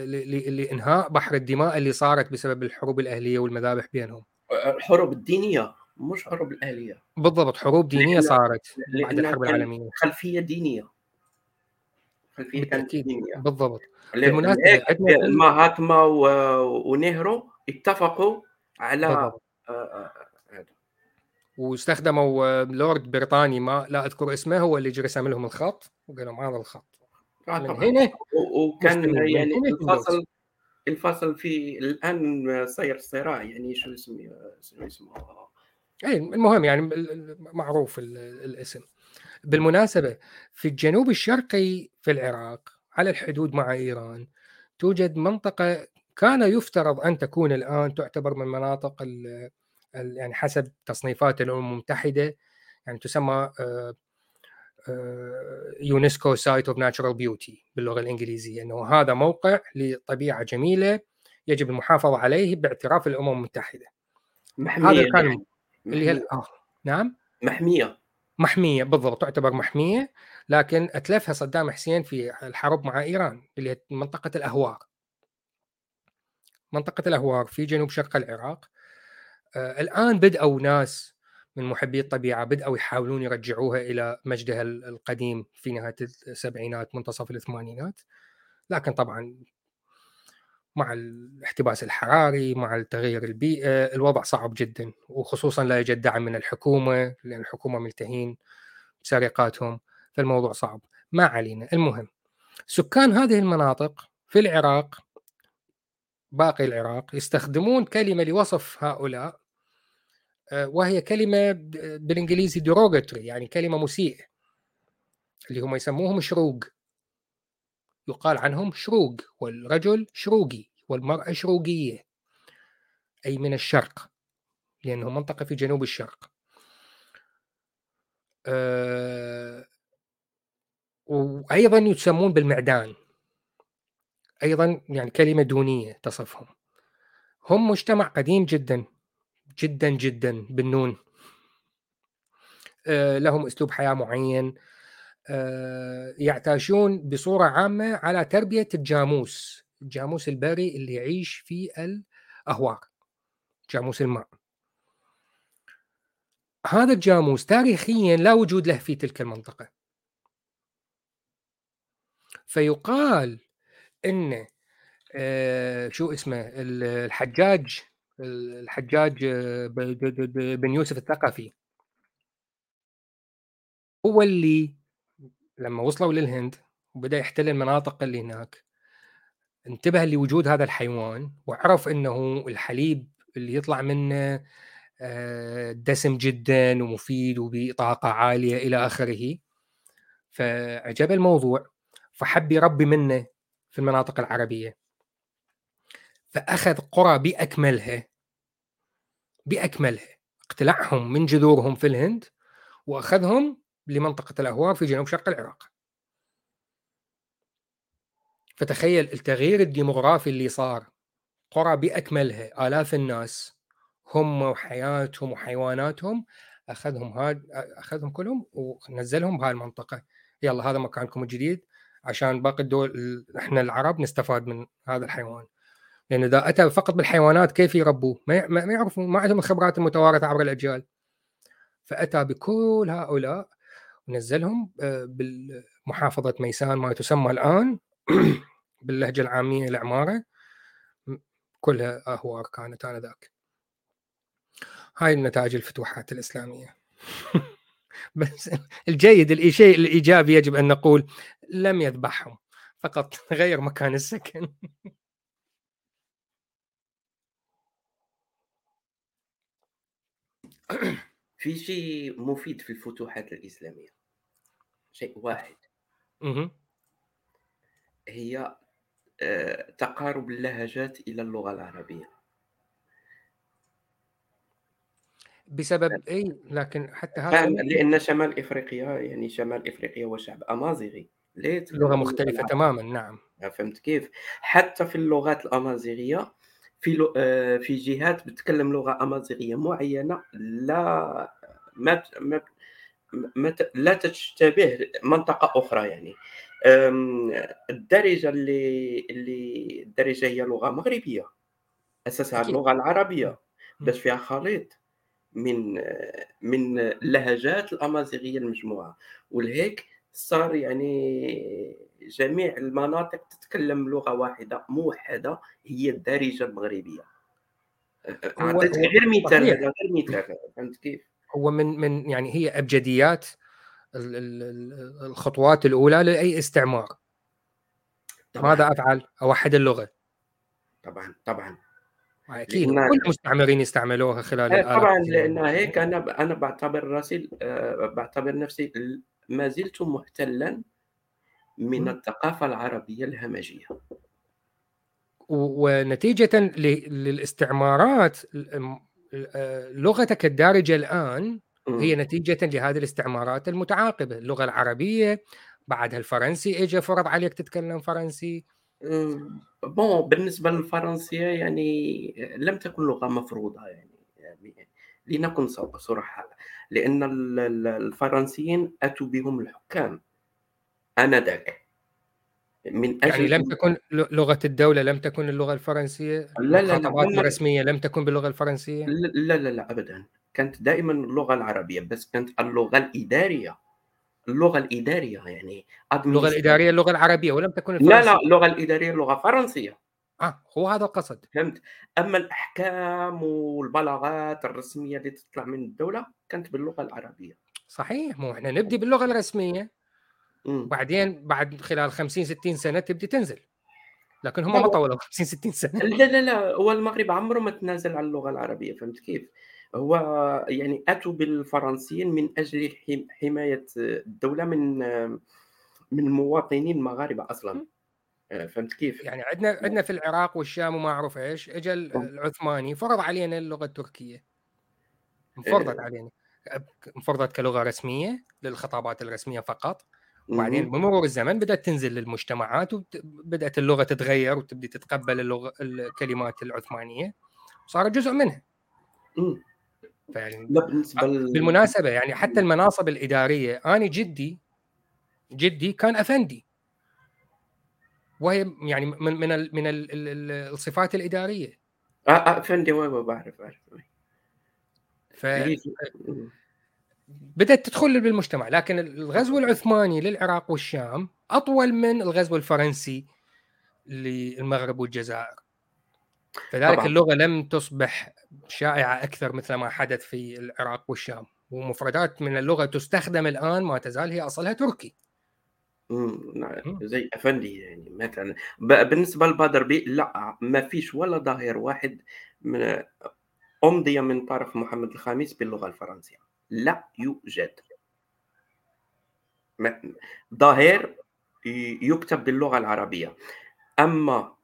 لإنهاء بحر الدماء اللي صارت بسبب الحروب الأهلية والمذابح بينهم. الحروب الدينية مش حروب الأهلية. بالضبط حروب دينية صارت بعد الحرب العالمية. خلفية دينية. خلفية كانت دينية. بالضبط. بالمناسبة مهاتما ونهرو اتفقوا على بالضبط. آه، آه، آه، واستخدموا لورد بريطاني ما لا أذكر اسمه هو اللي رسم لهم الخط وقال لهم هذا الخط. من هنا وكان يعني الفصل الفصل في الآن صاير صراع يعني شو اسمه شو اسمه اي المهم يعني معروف الاسم. بالمناسبة في الجنوب الشرقي في العراق على الحدود مع إيران توجد منطقة كان يفترض أن تكون الآن تعتبر من مناطق ال يعني حسب تصنيفات الأمم المتحدة يعني تسمى يونسكو site of natural beauty باللغة الإنجليزية. إنه هذا موقع لطبيعة جميلة يجب المحافظة عليه باعتراف الأمم المتحدة. محمية. هذا كان. اللي هي آه. نعم. محمية. محمية بالضبط تعتبر محمية لكن أتلفها صدام حسين في الحرب مع إيران اللي هي منطقة الأهوار. منطقة الأهوار في جنوب شرق العراق. آه الآن بدأوا ناس من محبي الطبيعة بدأوا يحاولون يرجعوها إلى مجدها القديم في نهاية السبعينات منتصف الثمانينات. لكن طبعا مع الاحتباس الحراري مع التغير البيئة الوضع صعب جدا. وخصوصا لا يوجد دعم من الحكومة لأن الحكومة ملتهين بسرقاتهم فالموضوع صعب. ما علينا. المهم سكان هذه المناطق في العراق باقي العراق يستخدمون كلمة لوصف هؤلاء وهي كلمة بالإنجليزي derogatory يعني كلمة مسيئة. اللي هم يسموهم شروق. يقال عنهم شروق والرجل شروقي والمرأة شروقية. أي من الشرق لأنه منطقة في جنوب الشرق. أه وأيضا يسمون بالمعدان. أيضا يعني كلمة دونية تصفهم. هم مجتمع قديم جدا. جدا جدا بالنون. أه لهم أسلوب حياة معين. آه، يعتاشون بصورة عامة على تربية الجاموس الجاموس البري اللي يعيش في الأهوار جاموس الماء. هذا الجاموس تاريخيا لا وجود له في تلك المنطقة. فيقال ان آه، شو اسمه الحجاج الحجاج آه، بن يوسف الثقفي. هو اللي لما وصلوا للهند وبدأ يحتل المناطق اللي هناك انتبه لوجود هذا الحيوان وعرف إنه الحليب اللي يطلع منه آه، دسم جدا ومفيد وبطاقة عالية إلى آخره. فعجب الموضوع فحب يربي منه في المناطق العربية. فأخذ قرى بأكملها باكملها اقتلعهم من جذورهم في الهند وأخذهم لمنطقة الأهوار في جنوب شرق العراق. فتخيل التغيير الديموغرافي اللي صار قرى بأكملها آلاف الناس هم وحياتهم وحيواناتهم أخذهم هاد أخذهم كلهم ونزلهم بهاي المنطقة. يلا هذا مكانكم الجديد عشان باقي الدول إحنا العرب نستفاد من هذا الحيوان. لأن إذا أتى فقط بالحيوانات كيف يربوه؟ ما يعرفون ما عندهم الخبرات المتوارثة عبر الأجيال. فأتى بكل هؤلاء نزلهم آه، بمحافظة ميسان ما تسمى الآن باللهجة العامية العمارة كلها أهوار كانت آنذاك. هاي النتائج الفتوحات الإسلامية. بس الجيد الشيء الإيجابي يجب أن نقول لم يذبحهم. فقط غير مكان السكن. في شيء مفيد في الفتوحات الإسلامية. شيء واحد. هي آه، تقارب اللهجات إلى اللغة العربية. بسبب اي لكن حتى هذا لأن شمال إفريقيا يعني شمال إفريقيا هو شعب امازيغي لغة مختلفة تماما نعم. فهمت كيف؟ حتى في اللغات الأمازيغية في آه، في جهات بتتكلم لغة أمازيغية معينة لا ما لا تشتبه منطقة أخرى يعني. الدارجة اللي اللي الدارجة هي لغة مغربية أساسها اللغة العربية بس فيها خليط من من اللهجات الأمازيغية المجموعة. ولهيك صار يعني جميع المناطق تتكلم لغة واحدة موحده هي الدارجة المغربية اعطيتك غير مثال غير مثال فهمت كيف؟ هو من من يعني هي أبجديات الخطوات الأولى لأي استعمار طبعا. ماذا أفعل؟ أوحد اللغة طبعا طبعا أكيد كل المستعمرين يستعملوها خلال إيه، طبعا لأن هيك أنا أنا بعتبر رأسي آه، بعتبر نفسي ما زلت محتلا من الثقافة العربية الهمجية. ونتيجة للاستعمارات لغتك الدارجة الآن هي نتيجة لهذه الاستعمارات المتعاقبة. اللغة العربية بعدها الفرنسي اجى فرض عليك تتكلم فرنسي. بون بالنسبة للفرنسيه يعني لم تكن لغة مفروضة يعني, يعني لنكن صراحة. لأن الفرنسيين أتوا بهم الحكام. انذاك من أجل يعني لم تكن لغة الدولة لم تكن اللغة الفرنسية؟ لا لا لا الرسميه لم تكن باللغة الفرنسية؟ لا لا لا ابدا. كانت دائما اللغة العربية بس كانت اللغة الإدارية. اللغة الإدارية يعني اللغة الإدارية اللغة العربية ولم تكن الفرنسية. لا لا اللغة الإدارية لغه فرنسيه آه هو هذا القصد. فهمت؟ أما الأحكام والبلاغات الرسمية اللي تطلع من الدولة كانت باللغة العربية. صحيح مو إحنا نبدي باللغة الرسمية. وبعدين بعد خلال 50 60 سنة تبدي تنزل. لكن هم ما طولوا 50 60 سنة. لا لا لا هو المغرب عمره ما تنازل عن اللغة العربية فهمت كيف؟ هو يعني أتوا بالفرنسيين من أجل حماية الدولة من من المواطنين المغاربة أصلا. فهمت كيف؟ يعني عندنا عندنا في العراق والشام وما أعرف إيش اجى العثماني فرض علينا اللغة التركية انفرضت آه. علينا انفرضت كلغة رسمية للخطابات الرسمية فقط وبعدين بمرور الزمن بدأت تنزل للمجتمعات وبدات اللغة تتغير وتبدي تتقبل اللغة الكلمات العثمانية وصار جزء منها. فيعني بالمناسبة يعني حتى المناصب الإدارية أنا جدي جدي كان أفندي وهي يعني من من ال من ال الصفات الإدارية. آه, آه، افندي بعرف بعرف. ف بدأت تدخل بالمجتمع لكن الغزو العثماني للعراق والشام أطول من الغزو الفرنسي للمغرب والجزائر. فذلك طبعا. اللغة لم تصبح شائعة أكثر مثل ما حدث في العراق والشام ومفردات من اللغة تستخدم الآن ما تزال هي أصلها تركي. نعم زي أفندي يعني مثلا. بالنسبة لبادر بي لا ما فيش ولا ظاهر واحد من أمضي من طرف محمد الخامس باللغة الفرنسية. لا يوجد. ظاهر يكتب باللغة العربية. أما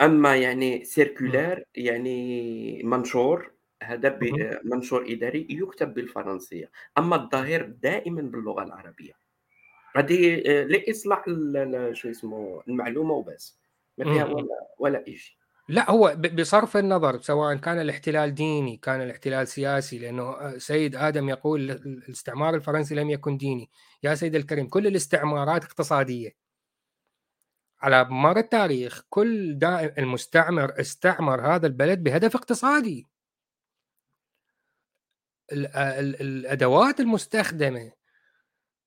أما يعني سيركولار يعني منشور هذا منشور إداري يكتب بالفرنسية. أما الظاهر دائما باللغة العربية. هذه لاصلاح شو اسمه المعلومة وبس. ما فيها ولا ولا شيء لا هو بصرف النظر سواء كان الاحتلال ديني كان الاحتلال سياسي لأنه آه، سيد آدم يقول الاستعمار الفرنسي لم يكن ديني. يا سيد الكريم كل الاستعمارات اقتصادية. على مر التاريخ كل دائم المستعمر استعمر هذا البلد بهدف اقتصادي. آه، الأدوات المستخدمة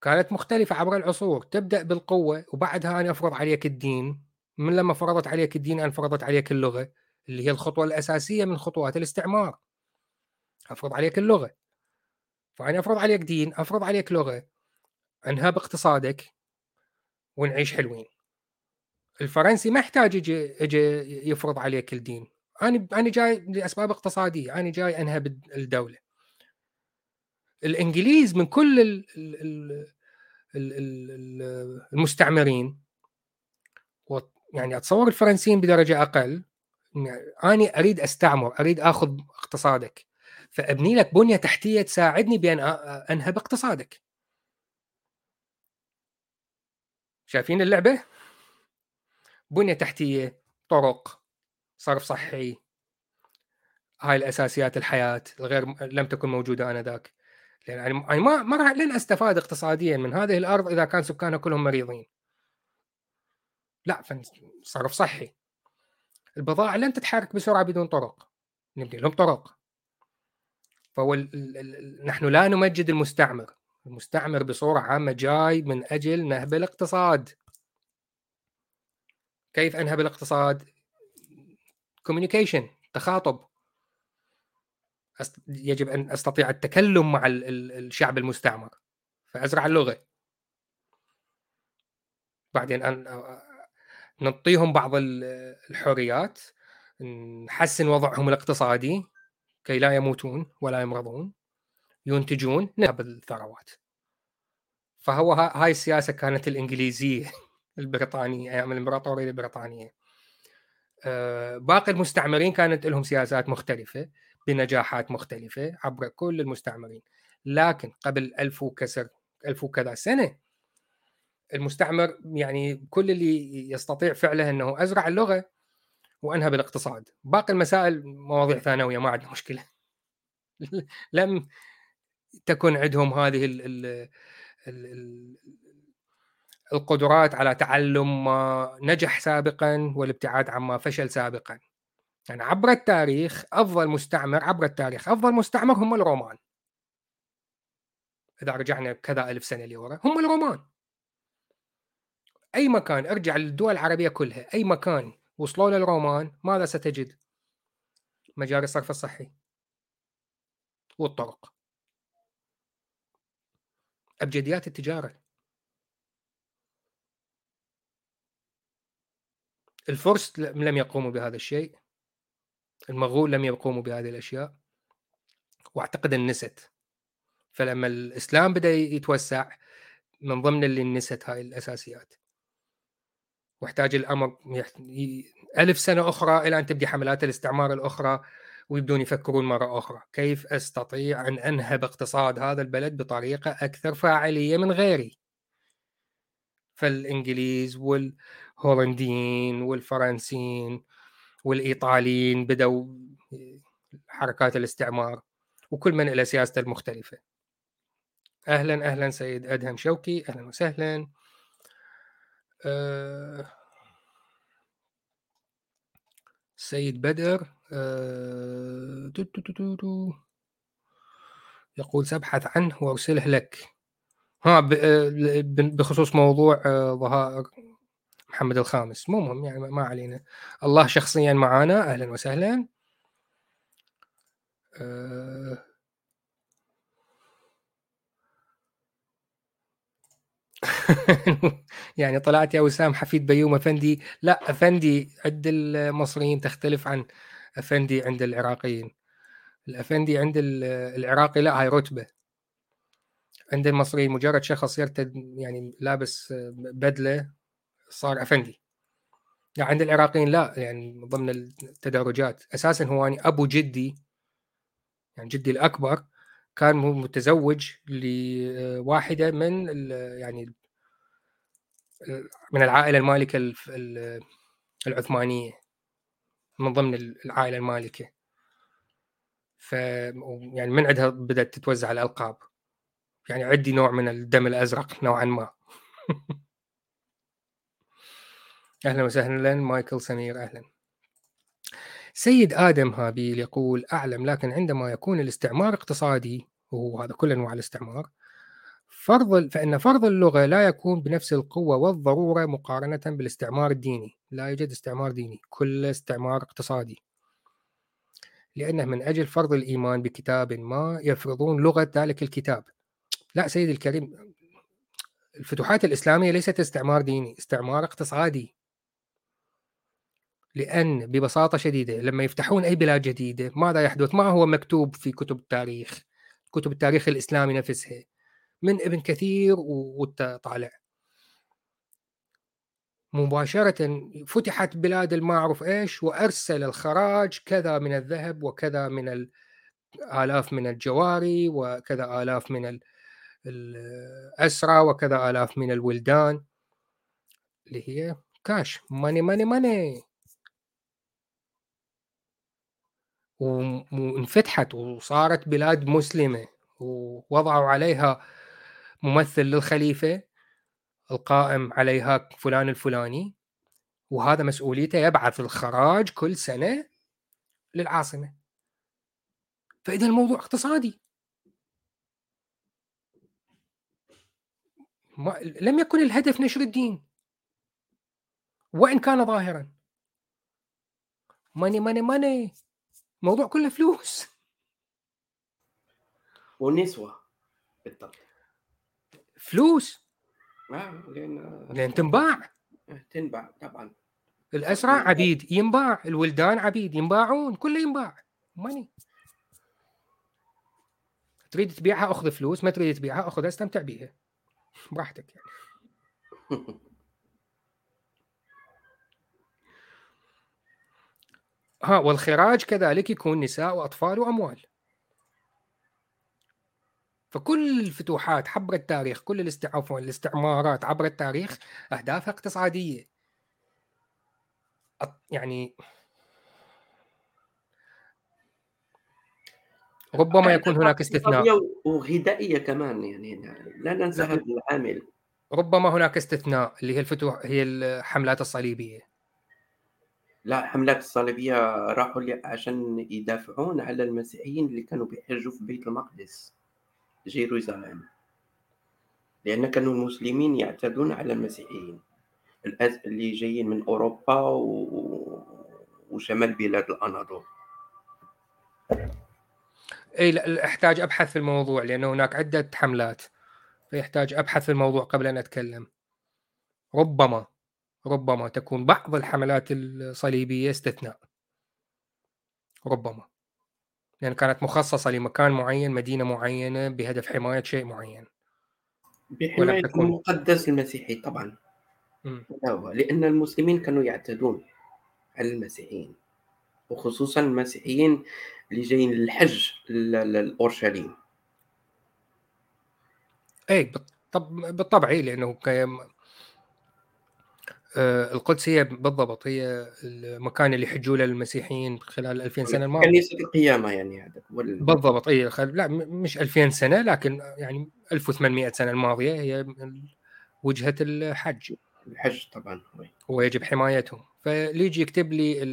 كانت مختلفة عبر العصور. تبدأ بالقوة وبعدها أنا أفرض عليك الدين. من لما فرضت عليك الدين أن فرضت عليك اللغة اللي هي الخطوة الأساسية من خطوات الاستعمار. أفرض عليك اللغة. فأنا أفرض عليك دين أفرض عليك لغة. أنهب اقتصادك ونعيش حلوين. الفرنسي ما يحتاج يجي يجي يفرض عليك الدين. أنا أنا جاي لأسباب اقتصادية. أنا جاي أنهب الدولة. الإنجليز من كل المستعمرين. يعني أتصور الفرنسيين بدرجة أقل. يعني اني أريد أستعمر أريد آخذ اقتصادك. فأبني لك بنية تحتية تساعدني بأن أنهب اقتصادك. شايفين اللعبة؟ بنية تحتية طرق صرف صحي. هاي الأساسيات الحياة الغير لم تكن موجودة آنذاك. يعني ما ما راح لن أستفاد اقتصاديا من هذه الأرض إذا كان سكانها كلهم مريضين. لا صرف صحي. البضائع لن تتحرك بسرعة بدون طرق. نبني لهم طرق. فهو ال ال ال نحن لا نمجد المستعمر. المستعمر بصورة عامة جاي من أجل نهب الاقتصاد. كيف أنهب الاقتصاد؟ كوميونيكيشن تخاطب. يجب أن أستطيع التكلم مع الشعب المستعمر. فأزرع اللغة. بعدين أن نعطيهم بعض الحريات نحسن وضعهم الاقتصادي كي لا يموتون ولا يمرضون. ينتجون نهب الثروات. فهو هاي السياسة كانت الإنجليزية البريطانية أيام الإمبراطورية البريطانية. باقي المستعمرين كانت لهم سياسات مختلفة. بنجاحات مختلفة عبر كل المستعمرين. لكن قبل ألف وكسر ألف وكذا سنة المستعمر يعني كل اللي يستطيع فعله إنه أزرع اللغة وأنهى بالاقتصاد. باقي المسائل مواضيع ثانوية ما عندنا مشكلة. لم تكن عندهم هذه ال ال ال القدرات على تعلم ما نجح سابقا والابتعاد عما فشل سابقا. يعني عبر التاريخ أفضل مستعمر عبر التاريخ أفضل مستعمر هم الرومان. إذا رجعنا كذا ألف سنة لورا هم الرومان. أي مكان ارجع للدول العربية كلها أي مكان وصلوا للرومان ماذا ستجد؟ مجاري الصرف الصحي. والطرق. أبجديات التجارة. الفرس لم يقوموا بهذا الشيء. المغول لم يقوموا بهذه الأشياء وأعتقد النست فلما الإسلام بدأ يتوسع من ضمن اللي نست هاي الأساسيات. واحتاج الأمر ألف سنة أخرى إلى أن تبدي حملات الاستعمار الأخرى ويبدون يفكرون مرة أخرى. كيف أستطيع أن أنهب اقتصاد هذا البلد بطريقة أكثر فاعلية من غيري؟ فالإنجليز والهولنديين والفرنسيين والإيطاليين بدأوا حركات الاستعمار وكل من له سياسته المختلفة. أهلا أهلا سيد أدهم شوقي أهلا وسهلا. أه سيد بدر أه يقول سأبحث عنه وأرسله لك. ها آه، بخصوص موضوع آه، ظهائر محمد الخامس. مو مهم يعني ما علينا. الله شخصيا معانا. أهلا وسهلا. أه. يعني طلعت يا وسام حفيد بيوم أفندي. لا أفندي عند المصريين تختلف عن أفندي عند العراقيين. الأفندي عند العراقي لا هاي رتبة. عند المصريين مجرد شخص يرتد يعني لابس بدلة صار افندي يعني عند العراقيين لا يعني ضمن التدرجات. أساسا هو يعني أبو جدي يعني جدي الأكبر كان متزوج لواحدة من يعني من العائلة المالكة العثمانية من ضمن العائلة المالكة. ف يعني من عندها بدأت تتوزع الألقاب. يعني عندي نوع من الدم الأزرق نوعا ما. أهلا وسهلا مايكل سمير أهلا. سيد آدم هابيل يقول أعلم لكن عندما يكون الاستعمار اقتصادي وهو هذا كل أنواع الاستعمار فرض فإن فرض اللغة لا يكون بنفس القوة والضرورة مقارنة بالاستعمار الديني. لا يوجد استعمار ديني كل استعمار اقتصادي. لأنه من أجل فرض الإيمان بكتاب ما يفرضون لغة ذلك الكتاب. لا سيدي الكريم الفتوحات الإسلامية ليست استعمار ديني استعمار اقتصادي. لأن ببساطة شديدة لما يفتحون أي بلاد جديدة ماذا يحدث؟ ما هو مكتوب في كتب التاريخ كتب التاريخ الإسلامي نفسها من ابن كثير وطالع مباشرة فتحت بلاد المعروف إيش؟ وأرسل الخراج كذا من الذهب وكذا من الالاف من الجواري وكذا آلاف من الأسرى وكذا آلاف من الولدان. اللي هي كاش ماني ماني ماني وانفتحت وصارت بلاد مسلمة ووضعوا عليها ممثل للخليفة القائم عليها فلان الفلاني وهذا مسؤوليته يبعث الخراج كل سنة للعاصمة. فإذا الموضوع اقتصادي. ما لم يكن الهدف نشر الدين. وإن كان ظاهرا. ماني ماني ماني الموضوع كله فلوس. والنسوة بالضبط. فلوس. آه لأن لأن تنباع. تنباع طبعا. الأسرى عبيد ينباع الولدان عبيد ينباعون كله ينباع. ماني تريد تبيعها أخذ فلوس ما تريد تبيعها اخذها استمتع بيها. براحتك يعني. ها والخراج كذلك يكون نساء وأطفال وأموال. فكل الفتوحات عبر التاريخ كل عفوا الاستعمارات عبر التاريخ أهدافها اقتصادية. يعني ربما يكون هناك استثناء. وغذائية كمان يعني لا ننسى هذا العامل. ربما هناك استثناء اللي هي الفتوح هي الحملات الصليبية. لا الحملات الصليبية راحوا عشان يدافعون على المسيحيين اللي كانوا بيحجوا في بيت المقدس جيروزالem لأن كانوا المسلمين يعتدون على المسيحيين. اللي جايين من أوروبا و... وشمال بلاد الأناضول. إي لا أحتاج أبحث في الموضوع لأن هناك عدة حملات. فيحتاج أبحث في الموضوع قبل أن أتكلم. ربما. ربما تكون بعض الحملات الصليبية استثناء. ربما. لأن كانت مخصصة لمكان معين مدينة معينة بهدف حماية شيء معين. بحماية تكون... المقدس المسيحي طبعا. هو لأن المسلمين كانوا يعتدون على المسيحيين وخصوصا المسيحيين اللي جايين للحج لاورشليم اي بالطبع اي لأنه آه، القدس هي بالضبط هي المكان اللي يحجوا له المسيحيين خلال 2000 سنة الماضيه كنيسه القيامه يعني هذا بالضبط اي لا مش 2000 سنة لكن يعني 1800 سنة الماضية هي وجهة الحج. الحج طبعا ويجب حمايتهم. فليجي يجي يكتب لي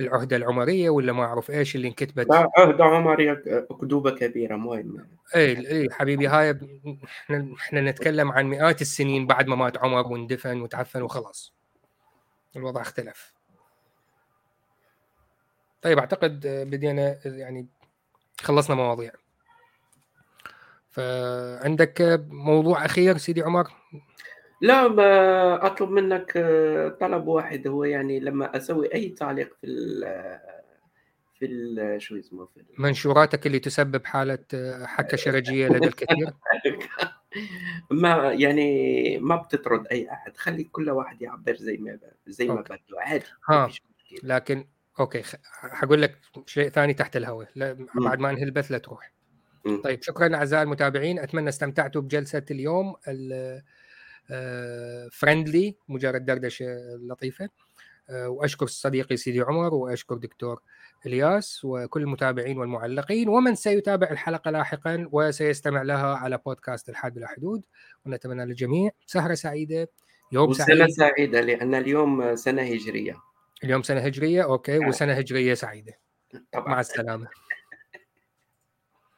العهدة العمرية ولا ما أعرف إيش اللي انكتبت؟ لا عهدة عمرية اكذوبه كبيرة مهم. اي اي حبيبي هاي إحنا إحنا نتكلم عن مئات السنين بعد ما مات عمر واندفن وتعفن وخلاص. الوضع اختلف. طيب أعتقد بدينا يعني خلصنا مواضيع. فعندك موضوع أخير سيدي عمر؟ لا ما أطلب منك آه، طلب واحد هو يعني لما أسوي أي تعليق في ال في ال شو اسمه في منشوراتك اللي تسبب حالة آه، حكة شرجية لدى الكثير؟ ما يعني ما بتطرد أي أحد خلي كل واحد يعبر زي ما زي ما بده عادي ها. لكن okay حقول لك شيء ثاني تحت الهواء بعد ما انهي البث لا تروح. طيب شكرا أعزائي المتابعين أتمنى استمتعتوا بجلسة اليوم friendly مجرد دردشة لطيفة. آه، وأشكر صديقي سيدي عمر وأشكر دكتور إلياس وكل المتابعين والمعلقين. ومن سيتابع الحلقة لاحقا وسيستمع لها على بودكاست الحاد بلا حدود. ونتمنى للجميع سهرة سعيدة يوم سعيد. سنه سعيدة لأن اليوم سنة هجرية. اليوم سنة هجرية أوكي وسنة هجرية سعيدة. طبعا. مع السلامة.